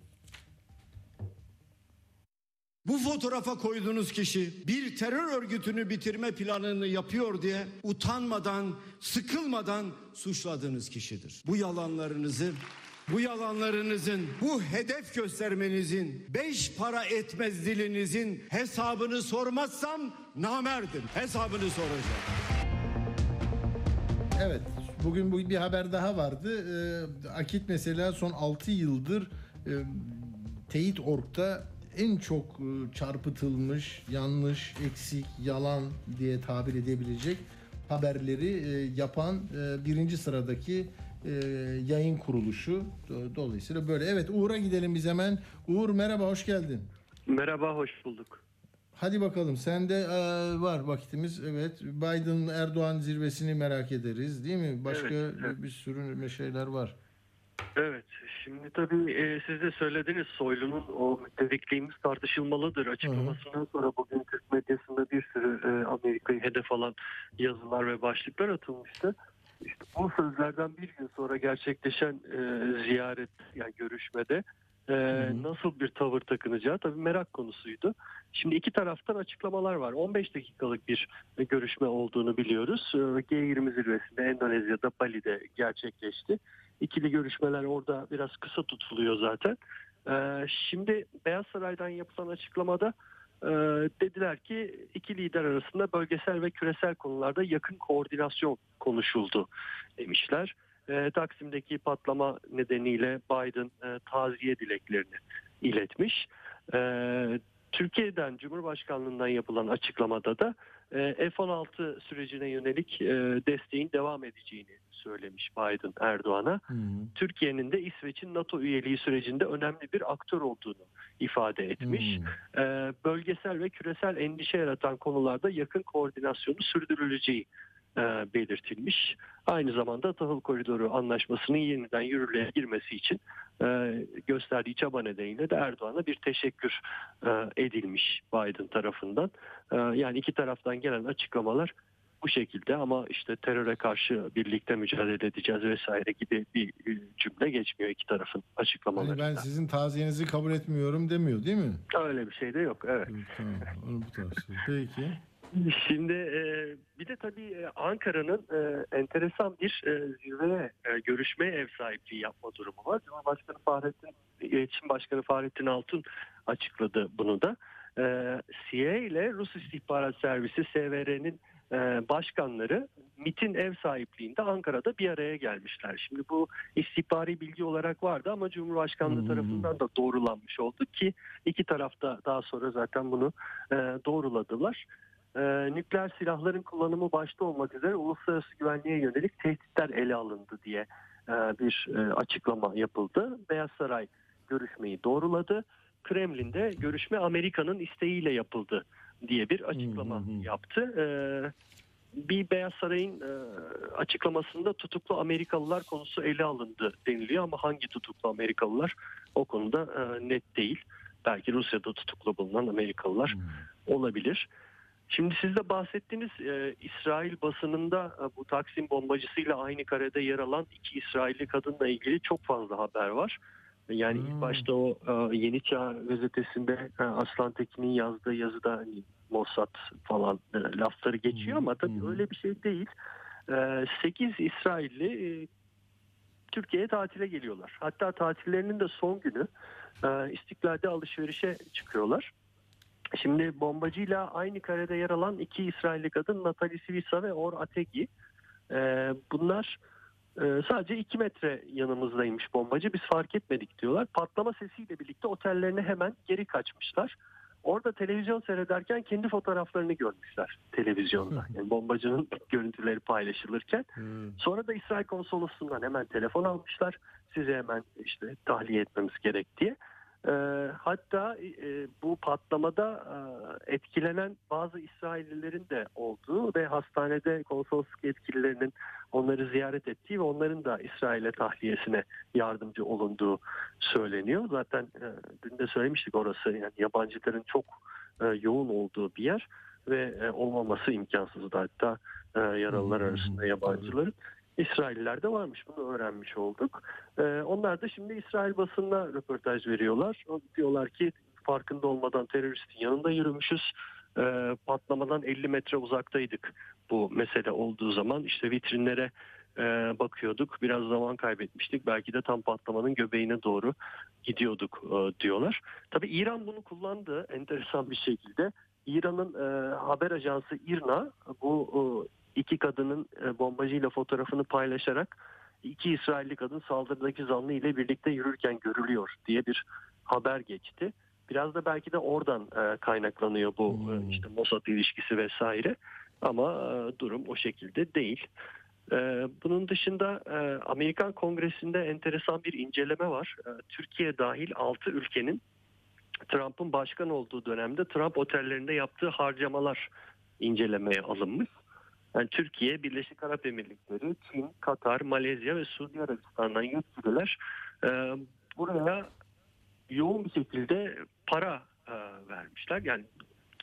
Bu fotoğrafa koyduğunuz kişi bir terör örgütünü bitirme planını yapıyor diye utanmadan, sıkılmadan suçladığınız kişidir. Bu yalanlarınızı bu yalanlarınızın, bu hedef göstermenizin, beş para etmez dilinizin hesabını sormazsam namerdim. Hesabını soracağım. Evet. Bugün bu bir haber daha vardı. Ee, Akit mesela son 6 yıldır e, Teyit Org'da en çok e, çarpıtılmış, yanlış, eksik, yalan diye tabir edebilecek haberleri e, yapan birinci sıradaki e, yayın kuruluşu. Do- Dolayısıyla böyle. Evet Uğur'a gidelim biz hemen. Uğur merhaba, hoş geldin. Merhaba, hoş bulduk. Hadi bakalım sende e, var vakitimiz evet Biden Erdoğan zirvesini merak ederiz değil mi? Başka Evet, evet. bir sürü şeyler var. Evet, şimdi tabii e, siz de söylediniz Soylu'nun o dedikliğimiz tartışılmalıdır açıklamasından sonra bugün Türk medyasında bir sürü e, Amerika'yı hedef alan yazılar ve başlıklar atılmıştı. İşte o sözlerden bir gün sonra gerçekleşen e, ziyaret yani görüşmede e, nasıl bir tavır takınacağı tabii merak konusuydu. Şimdi iki taraftan açıklamalar var. 15 dakikalık bir görüşme olduğunu biliyoruz. E, G20 zirvesinde Endonezya'da Bali'de gerçekleşti. İkili görüşmeler orada biraz kısa tutuluyor zaten. E, Şimdi Beyaz Saray'dan yapılan açıklamada e, dediler ki iki lider arasında bölgesel ve küresel konularda yakın koordinasyon konuşuldu demişler. E, Taksim'deki patlama nedeniyle Biden e, taziye dileklerini iletmiş. E, Türkiye'den Cumhurbaşkanlığından yapılan açıklamada da F-16 sürecine yönelik e, desteğin devam edeceğini söylemiş Biden Erdoğan'a. Türkiye'nin de İsveç'in NATO üyeliği sürecinde önemli bir aktör olduğunu ifade etmiş. Hmm. Bölgesel ve küresel endişe yaratan konularda yakın koordinasyonu sürdürüleceği belirtilmiş. Aynı zamanda tahıl koridoru anlaşmasının yeniden yürürlüğe girmesi için e, gösterdiği çaba nedeniyle de Erdoğan'a bir teşekkür e, edilmiş Biden tarafından. E, yani iki taraftan gelen açıklamalar bu şekilde ama işte teröre karşı birlikte mücadele edeceğiz vesaire gibi bir e, cümle geçmiyor iki tarafın açıklamalarında. ben sizin taziyenizi kabul etmiyorum demiyor değil mi? Öyle bir şey de yok. Evet. Tamam. Onu bu tarz. Peki. (laughs) Şimdi e, bir de tabii e, Ankara'nın e, enteresan bir e, zirveye e, görüşmeye ev sahipliği yapma durumu var. Cumhurbaşkanı Fahrettin, İletişim Başkanı Fahrettin Altun açıkladı bunu da. E, CIA ile Rus İstihbarat Servisi SVR'nin e, başkanları MIT'in ev sahipliğinde Ankara'da bir araya gelmişler. Şimdi bu istihbari bilgi olarak vardı ama Cumhurbaşkanlığı tarafından da doğrulanmış oldu ki iki tarafta daha sonra zaten bunu e, doğruladılar e, nükleer silahların kullanımı başta olmak üzere uluslararası güvenliğe yönelik tehditler ele alındı diye e, bir e, açıklama yapıldı. Beyaz Saray görüşmeyi doğruladı. Kremlin'de görüşme Amerika'nın isteğiyle yapıldı diye bir açıklama yaptı. E, bir Beyaz Saray'ın e, açıklamasında tutuklu Amerikalılar konusu ele alındı deniliyor ama hangi tutuklu Amerikalılar o konuda e, net değil. Belki Rusya'da tutuklu bulunan Amerikalılar olabilir. Şimdi siz de bahsettiğiniz e, İsrail basınında e, bu Taksim bombacısıyla aynı karede yer alan iki İsrailli kadınla ilgili çok fazla haber var. Yani ilk başta o e, Yeni Çağ gazetesinde e, Aslan Tekin'in yazdığı yazıda hani Mossad falan e, lafları geçiyor ama tabii öyle bir şey değil. E, 8 İsrailli e, Türkiye'ye tatile geliyorlar. Hatta tatillerinin de son günü e, İstiklal'de alışverişe çıkıyorlar. Şimdi bombacıyla aynı karede yer alan iki İsrailli kadın Natalie Sivisa ve Or Ategi. Ee, bunlar e, sadece iki metre yanımızdaymış bombacı. Biz fark etmedik diyorlar. Patlama sesiyle birlikte otellerine hemen geri kaçmışlar. Orada televizyon seyrederken kendi fotoğraflarını görmüşler televizyonda. (laughs) Yani bombacının (laughs) görüntüleri paylaşılırken. Sonra da İsrail konsolosluğundan hemen telefon almışlar. Sizi hemen işte tahliye etmemiz gerek diye. E, hatta e, bu patlamada e, etkilenen bazı İsraillilerin de olduğu ve hastanede konsolosluk yetkililerinin onları ziyaret ettiği ve onların da İsrail'e tahliyesine yardımcı olunduğu söyleniyor. Zaten e, dün de söylemiştik orası yani yabancıların çok e, yoğun olduğu bir yer ve e, olmaması imkansızdı hatta e, yaralılar arasında yabancıların. İsrailliler de varmış bunu öğrenmiş olduk. Ee, onlar da şimdi İsrail basınına röportaj veriyorlar. Diyorlar ki farkında olmadan teröristin yanında yürümüşüz. Ee, patlamadan 50 metre uzaktaydık bu mesele olduğu zaman. işte vitrinlere e, bakıyorduk. Biraz zaman kaybetmiştik. Belki de tam patlamanın göbeğine doğru gidiyorduk e, diyorlar. Tabii İran bunu kullandı enteresan bir şekilde. İran'ın e, haber ajansı İRNA bu iki kadının e, bombacıyla fotoğrafını paylaşarak iki İsrailli kadın saldırıdaki zanlı ile birlikte yürürken görülüyor diye bir haber geçti. Biraz da belki de oradan e, kaynaklanıyor bu e, işte Mossad ilişkisi vesaire. Ama e, durum o şekilde değil. E, bunun dışında e, Amerikan Kongresi'nde enteresan bir inceleme var. E, Türkiye dahil 6 ülkenin Trump'ın başkan olduğu dönemde Trump otellerinde yaptığı harcamalar incelemeye alınmış. Yani Türkiye, Birleşik Arap Emirlikleri, Çin, Katar, Malezya ve Suudi Arabistan'dan yetkililer e, buraya yoğun bir şekilde para e, vermişler. Yani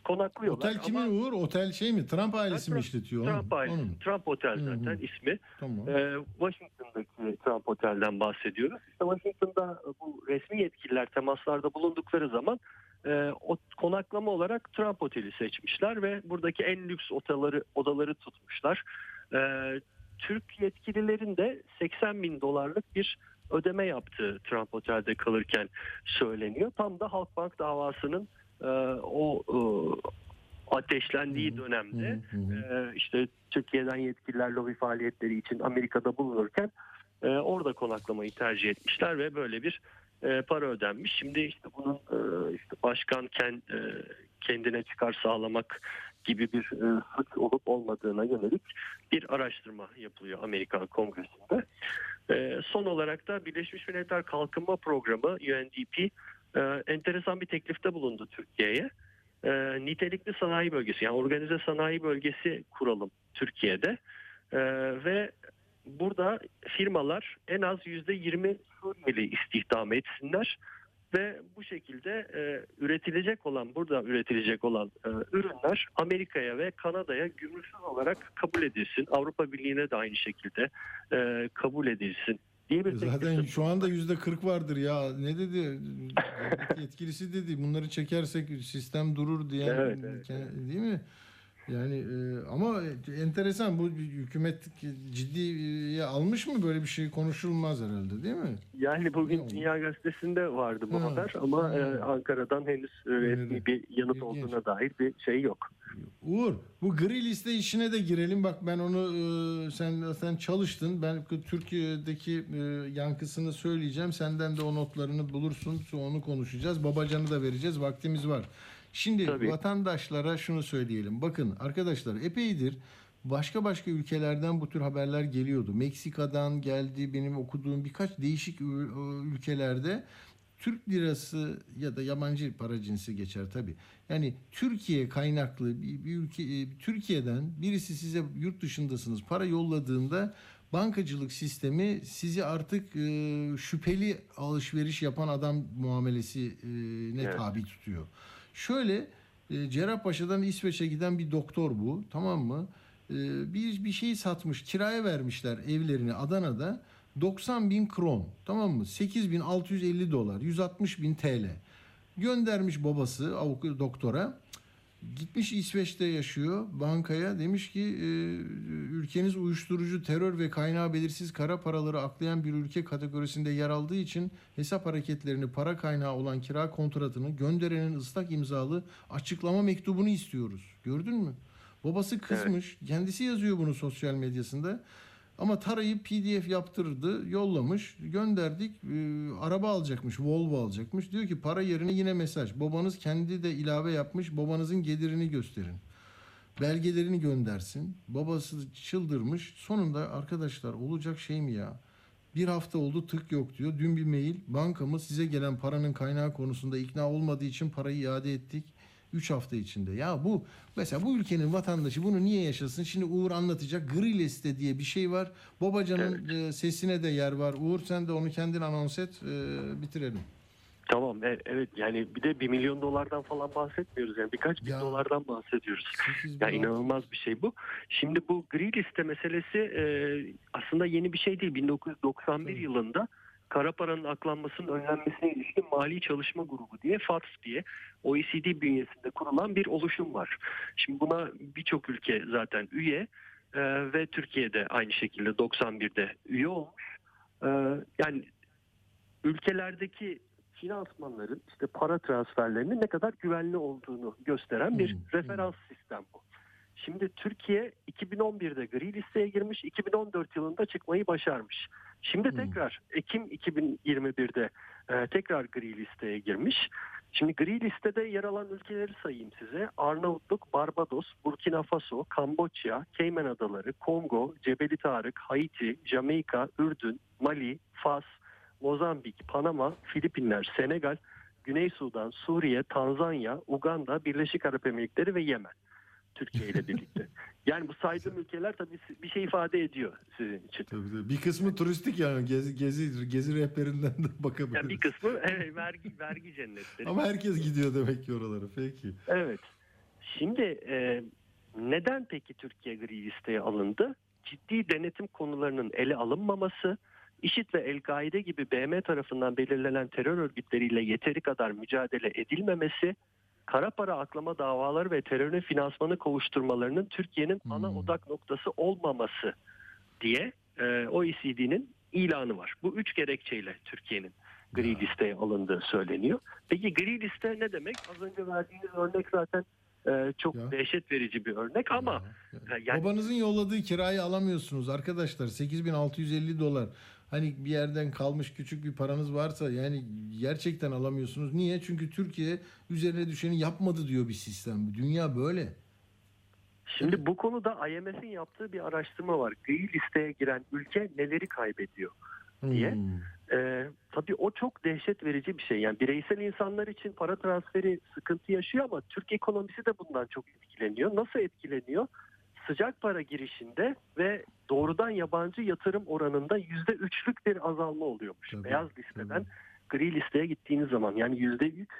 konaklıyorlar. Otel kimin Uğur? Otel şey mi? Trump ailesi mi işletiyor? onu? Trump ailesi. Onun. Trump Otel zaten ismi. Tamam. Ee, Washington'daki Trump Otel'den bahsediyoruz. İşte Washington'da bu resmi yetkililer temaslarda bulundukları zaman e, o konaklama olarak Trump Oteli seçmişler ve buradaki en lüks odaları odaları tutmuşlar. E, Türk yetkililerin de 80 bin dolarlık bir ödeme yaptığı Trump Otel'de kalırken söyleniyor. Tam da Halkbank davasının e, o e, ateşlendiği dönemde e, işte Türkiye'den yetkililer lobi faaliyetleri için Amerika'da bulunurken e, orada konaklamayı tercih etmişler ve böyle bir e, para ödenmiş. Şimdi işte bunun e, işte başkan ken, e, kendine çıkar sağlamak gibi bir e, suç olup olmadığına yönelik bir araştırma yapılıyor Amerikan Kongresi'nde. E, son olarak da Birleşmiş Milletler Kalkınma Programı UNDP e, enteresan bir teklifte bulundu Türkiye'ye. E, nitelikli sanayi bölgesi yani organize sanayi bölgesi kuralım Türkiye'de. E, ve burada firmalar en az %20 Suriyeli istihdam etsinler ve bu şekilde e, üretilecek olan burada üretilecek olan e, ürünler Amerika'ya ve Kanada'ya gümrüksüz olarak kabul edilsin. Avrupa Birliği'ne de aynı şekilde e, kabul edilsin diye bir Zaten şu anda yüzde 40 vardır ya. Ne dedi? Yetkilisi dedi. Bunları çekersek sistem durur diye. Evet, evet, Değil mi? Yani e, ama enteresan bu hükümet ciddiye almış mı böyle bir şey konuşulmaz herhalde değil mi? Yani bugün Dünya Gazetesi'nde vardı bu Ha, haber ama ha. e, Ankara'dan henüz e, resmi bir yanıt olduğuna dair bir şey yok. Uğur bu gri liste işine de girelim. Bak ben onu e, sen sen çalıştın. Ben Türkiye'deki e, yankısını söyleyeceğim. Senden de o notlarını bulursun. Onu konuşacağız. Babacanı da vereceğiz. Vaktimiz var. Şimdi vatandaşlara şunu söyleyelim. Bakın arkadaşlar epeydir başka başka ülkelerden bu tür haberler geliyordu. Meksika'dan geldi benim okuduğum birkaç değişik ül- ülkelerde Türk lirası ya da yabancı para cinsi geçer tabi. Yani Türkiye kaynaklı bir, bir ülke e, Türkiye'den birisi size yurt dışındasınız para yolladığında bankacılık sistemi sizi artık e, şüpheli alışveriş yapan adam muamelesi e, ne Evet. tabi tutuyor. Şöyle e, Cerrahpaşa'dan İsveç'e giden bir doktor bu tamam mı? E, bir bir şey satmış kiraya vermişler evlerini Adana'da 90 bin kron tamam mı? 8650 dolar 160 bin TL göndermiş babası avukat doktora gitmiş İsveç'te yaşıyor bankaya demiş ki e, ülkeniz uyuşturucu terör ve kaynağı belirsiz kara paraları aklayan bir ülke kategorisinde yer aldığı için hesap hareketlerini para kaynağı olan kira kontratını gönderenin ıslak imzalı açıklama mektubunu istiyoruz. Gördün mü? Babası kızmış. Kendisi yazıyor bunu sosyal medyasında. Ama tarayıp PDF yaptırdı, yollamış, gönderdik. Ee, araba alacakmış, Volvo alacakmış. Diyor ki para yerine yine mesaj. Babanız kendi de ilave yapmış, babanızın gelirini gösterin. Belgelerini göndersin. Babası çıldırmış. Sonunda arkadaşlar olacak şey mi ya? Bir hafta oldu tık yok diyor. Dün bir mail bankamız size gelen paranın kaynağı konusunda ikna olmadığı için parayı iade ettik. 3 hafta içinde. Ya bu mesela bu ülkenin vatandaşı bunu niye yaşasın? Şimdi Uğur anlatacak. Gri liste diye bir şey var. Babacan'ın e, sesine de yer var. Uğur sen de onu kendin anons et. e, bitirelim. Tamam e- evet yani bir de bir milyon dolardan falan bahsetmiyoruz yani birkaç bin dolardan bahsediyoruz. Yani inanılmaz bir şey bu. Şimdi bu gri liste meselesi e, aslında yeni bir şey değil. 1991 yılında kara paranın aklanmasının önlenmesine ilişkin mali çalışma grubu diye FATF diye OECD bünyesinde kurulan bir oluşum var. Şimdi buna birçok ülke zaten üye e, ve Türkiye'de aynı şekilde 91'de üye olmuş. E, yani ülkelerdeki finansmanların işte para transferlerinin ne kadar güvenli olduğunu gösteren bir referans sistem bu. Şimdi Türkiye 2011'de gri listeye girmiş, 2014 yılında çıkmayı başarmış. Şimdi tekrar Ekim 2021'de e, tekrar gri listeye girmiş. Şimdi gri listede yer alan ülkeleri sayayım size. Arnavutluk, Barbados, Burkina Faso, Kamboçya, Cayman Adaları, Kongo, Cebeli Tarık, Haiti, Jamaika, Ürdün, Mali, Fas, Mozambik, Panama, Filipinler, Senegal, Güney Sudan, Suriye, Tanzanya, Uganda, Birleşik Arap Emirlikleri ve Yemen. Türkiye ile birlikte. (laughs) Yani bu saydığım ülkeler tabii bir şey ifade ediyor sizin için. Tabii, tabii. Bir kısmı turistik yani gezi gezi gezi rehberinden de bakabiliriz. Yani bir kısmı evet, vergi vergi cennetleri. Ama herkes gidiyor demek ki oralara. Peki. Evet. Şimdi e, neden peki Türkiye gri listeye alındı? Ciddi denetim konularının ele alınmaması, IŞİD ve El-Kaide gibi BM tarafından belirlenen terör örgütleriyle yeteri kadar mücadele edilmemesi, kara para aklama davaları ve terörün finansmanı kovuşturmalarının Türkiye'nin ana odak noktası olmaması diye e, OECD'nin ilanı var. Bu üç gerekçeyle Türkiye'nin gri listeye alındığı söyleniyor. Peki gri liste ne demek? Az önce verdiğiniz örnek zaten e, çok dehşet verici bir örnek ama e, yani Babanızın yolladığı kirayı alamıyorsunuz arkadaşlar. 8650 dolar. Hani bir yerden kalmış küçük bir paranız varsa yani gerçekten alamıyorsunuz. Niye? Çünkü Türkiye üzerine düşeni yapmadı diyor bir sistem. Dünya böyle. Şimdi bu konuda IMF'in yaptığı bir araştırma var. Gri listeye giren ülke neleri kaybediyor diye. Hmm. Ee, tabii o çok dehşet verici bir şey. Yani bireysel insanlar için para transferi sıkıntı yaşıyor ama Türk ekonomisi de bundan çok etkileniyor. Nasıl etkileniyor? Sıcak para girişinde ve doğrudan yabancı yatırım oranında yüzde üçlük bir azalma oluyormuş. Beyaz listeden gri listeye gittiğiniz zaman yani yüzde üç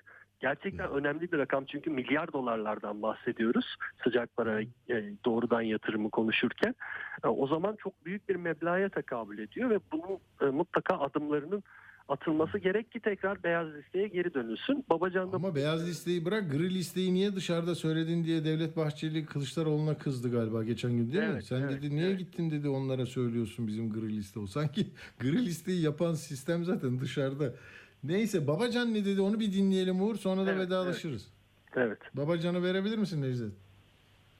gerçekten önemli bir rakam çünkü milyar dolarlardan bahsediyoruz sıcak para e, doğrudan yatırımı konuşurken. E, o zaman çok büyük bir meblağa tekabül ediyor ve bunun e, mutlaka adımlarının atılması gerek ki tekrar beyaz listeye geri dönülsün. Babacan da Ama beyaz listeyi bırak gri listeyi niye dışarıda söyledin diye Devlet Bahçeli Kılıçdaroğlu'na kızdı galiba geçen gün değil mi? Evet, Sen evet, dedi niye gittin dedi onlara söylüyorsun bizim gri liste o. (laughs) Sanki gri listeyi yapan sistem zaten dışarıda. Neyse Babacan ne dedi onu bir dinleyelim Uğur sonra da Evet, vedalaşırız. Evet. Babacan'ı verebilir misin Necdet?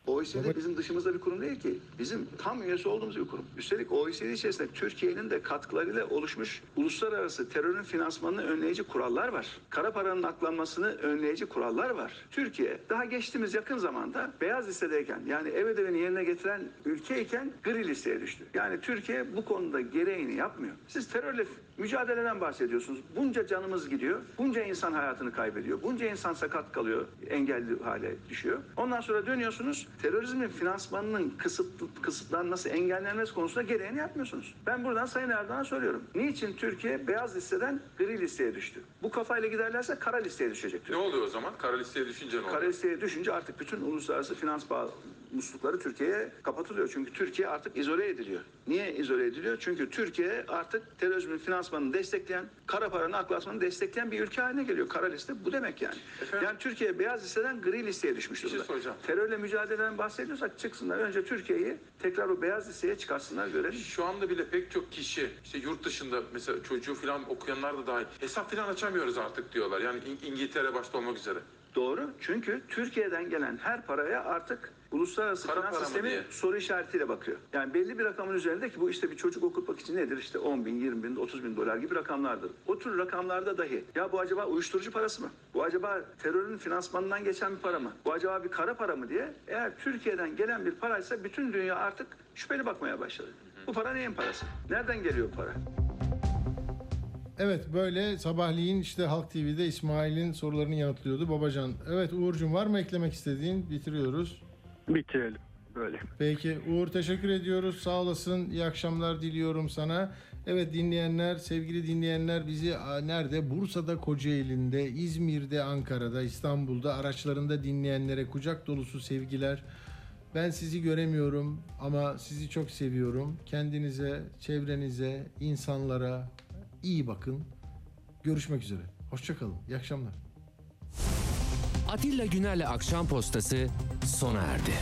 OECD bizim dışımızda bir kurum değil ki. Bizim tam üyesi olduğumuz bir kurum. Üstelik OECD içerisinde Türkiye'nin de katkılarıyla oluşmuş uluslararası terörün finansmanını önleyici kurallar var. Kara paranın aklanmasını önleyici kurallar var. Türkiye daha geçtiğimiz yakın zamanda beyaz listedeyken yani ev ödevini yerine getiren ülkeyken gri listeye düştü. Yani Türkiye bu konuda gereğini yapmıyor. Siz terörle mücadeleden bahsediyorsunuz. Bunca canımız gidiyor. Bunca insan hayatını kaybediyor. Bunca insan sakat kalıyor. Engelli hale düşüyor. Ondan sonra dönüyorsunuz. Terörizmin finansmanının kısıtlı, kısıtlanması, engellenmesi konusunda gereğini yapmıyorsunuz. Ben buradan Sayın Erdoğan'a soruyorum. Niçin Türkiye beyaz listeden gri listeye düştü? Bu kafayla giderlerse kara listeye düşecek. Ne oluyor o zaman? Kara listeye düşünce ne oluyor? Kara listeye düşünce artık bütün uluslararası finans bağ muslukları Türkiye'ye kapatılıyor. Çünkü Türkiye artık izole ediliyor. Niye izole ediliyor? Çünkü Türkiye artık terörizmin finansmanını destekleyen, kara paranın aklasmanını destekleyen bir ülke haline geliyor. Kara liste bu demek yani. Yani Türkiye beyaz listeden gri listeye düşmüş Bir şey durumda. soracağım. Terörle mücadeleden bahsediyorsak çıksınlar. Önce Türkiye'yi tekrar o beyaz listeye çıkarsınlar görelim. Şu anda bile pek çok kişi işte yurt dışında mesela çocuğu falan okuyanlar da dahil hesap falan açamıyoruz artık diyorlar. Yani İng- İngiltere başta olmak üzere. Doğru. Çünkü Türkiye'den gelen her paraya artık uluslararası Kara finans para mı sistemi diye. soru işaretiyle bakıyor. Yani belli bir rakamın üzerinde ki bu işte bir çocuk okutmak için nedir? İşte 10 bin, 20 bin, 30 bin dolar gibi rakamlardır. O tür rakamlarda dahi ya bu acaba uyuşturucu parası mı? Bu acaba terörün finansmanından geçen bir para mı? Bu acaba bir kara para mı diye eğer Türkiye'den gelen bir paraysa bütün dünya artık şüpheli bakmaya başladı. Bu para neyin parası? Nereden geliyor bu para? Evet böyle sabahleyin işte Halk TV'de İsmail'in sorularını yanıtlıyordu Babacan. Evet Uğur'cum var mı eklemek istediğin? Bitiriyoruz. Bitirelim böyle. Peki Uğur teşekkür ediyoruz. Sağ olasın. İyi akşamlar diliyorum sana. Evet dinleyenler, sevgili dinleyenler bizi nerede? Bursa'da, Kocaeli'nde, İzmir'de, Ankara'da, İstanbul'da araçlarında dinleyenlere kucak dolusu sevgiler. Ben sizi göremiyorum ama sizi çok seviyorum. Kendinize, çevrenize, insanlara iyi bakın. Görüşmek üzere. Hoşçakalın. İyi akşamlar. Atilla Güner'le Akşam Postası sona erdi.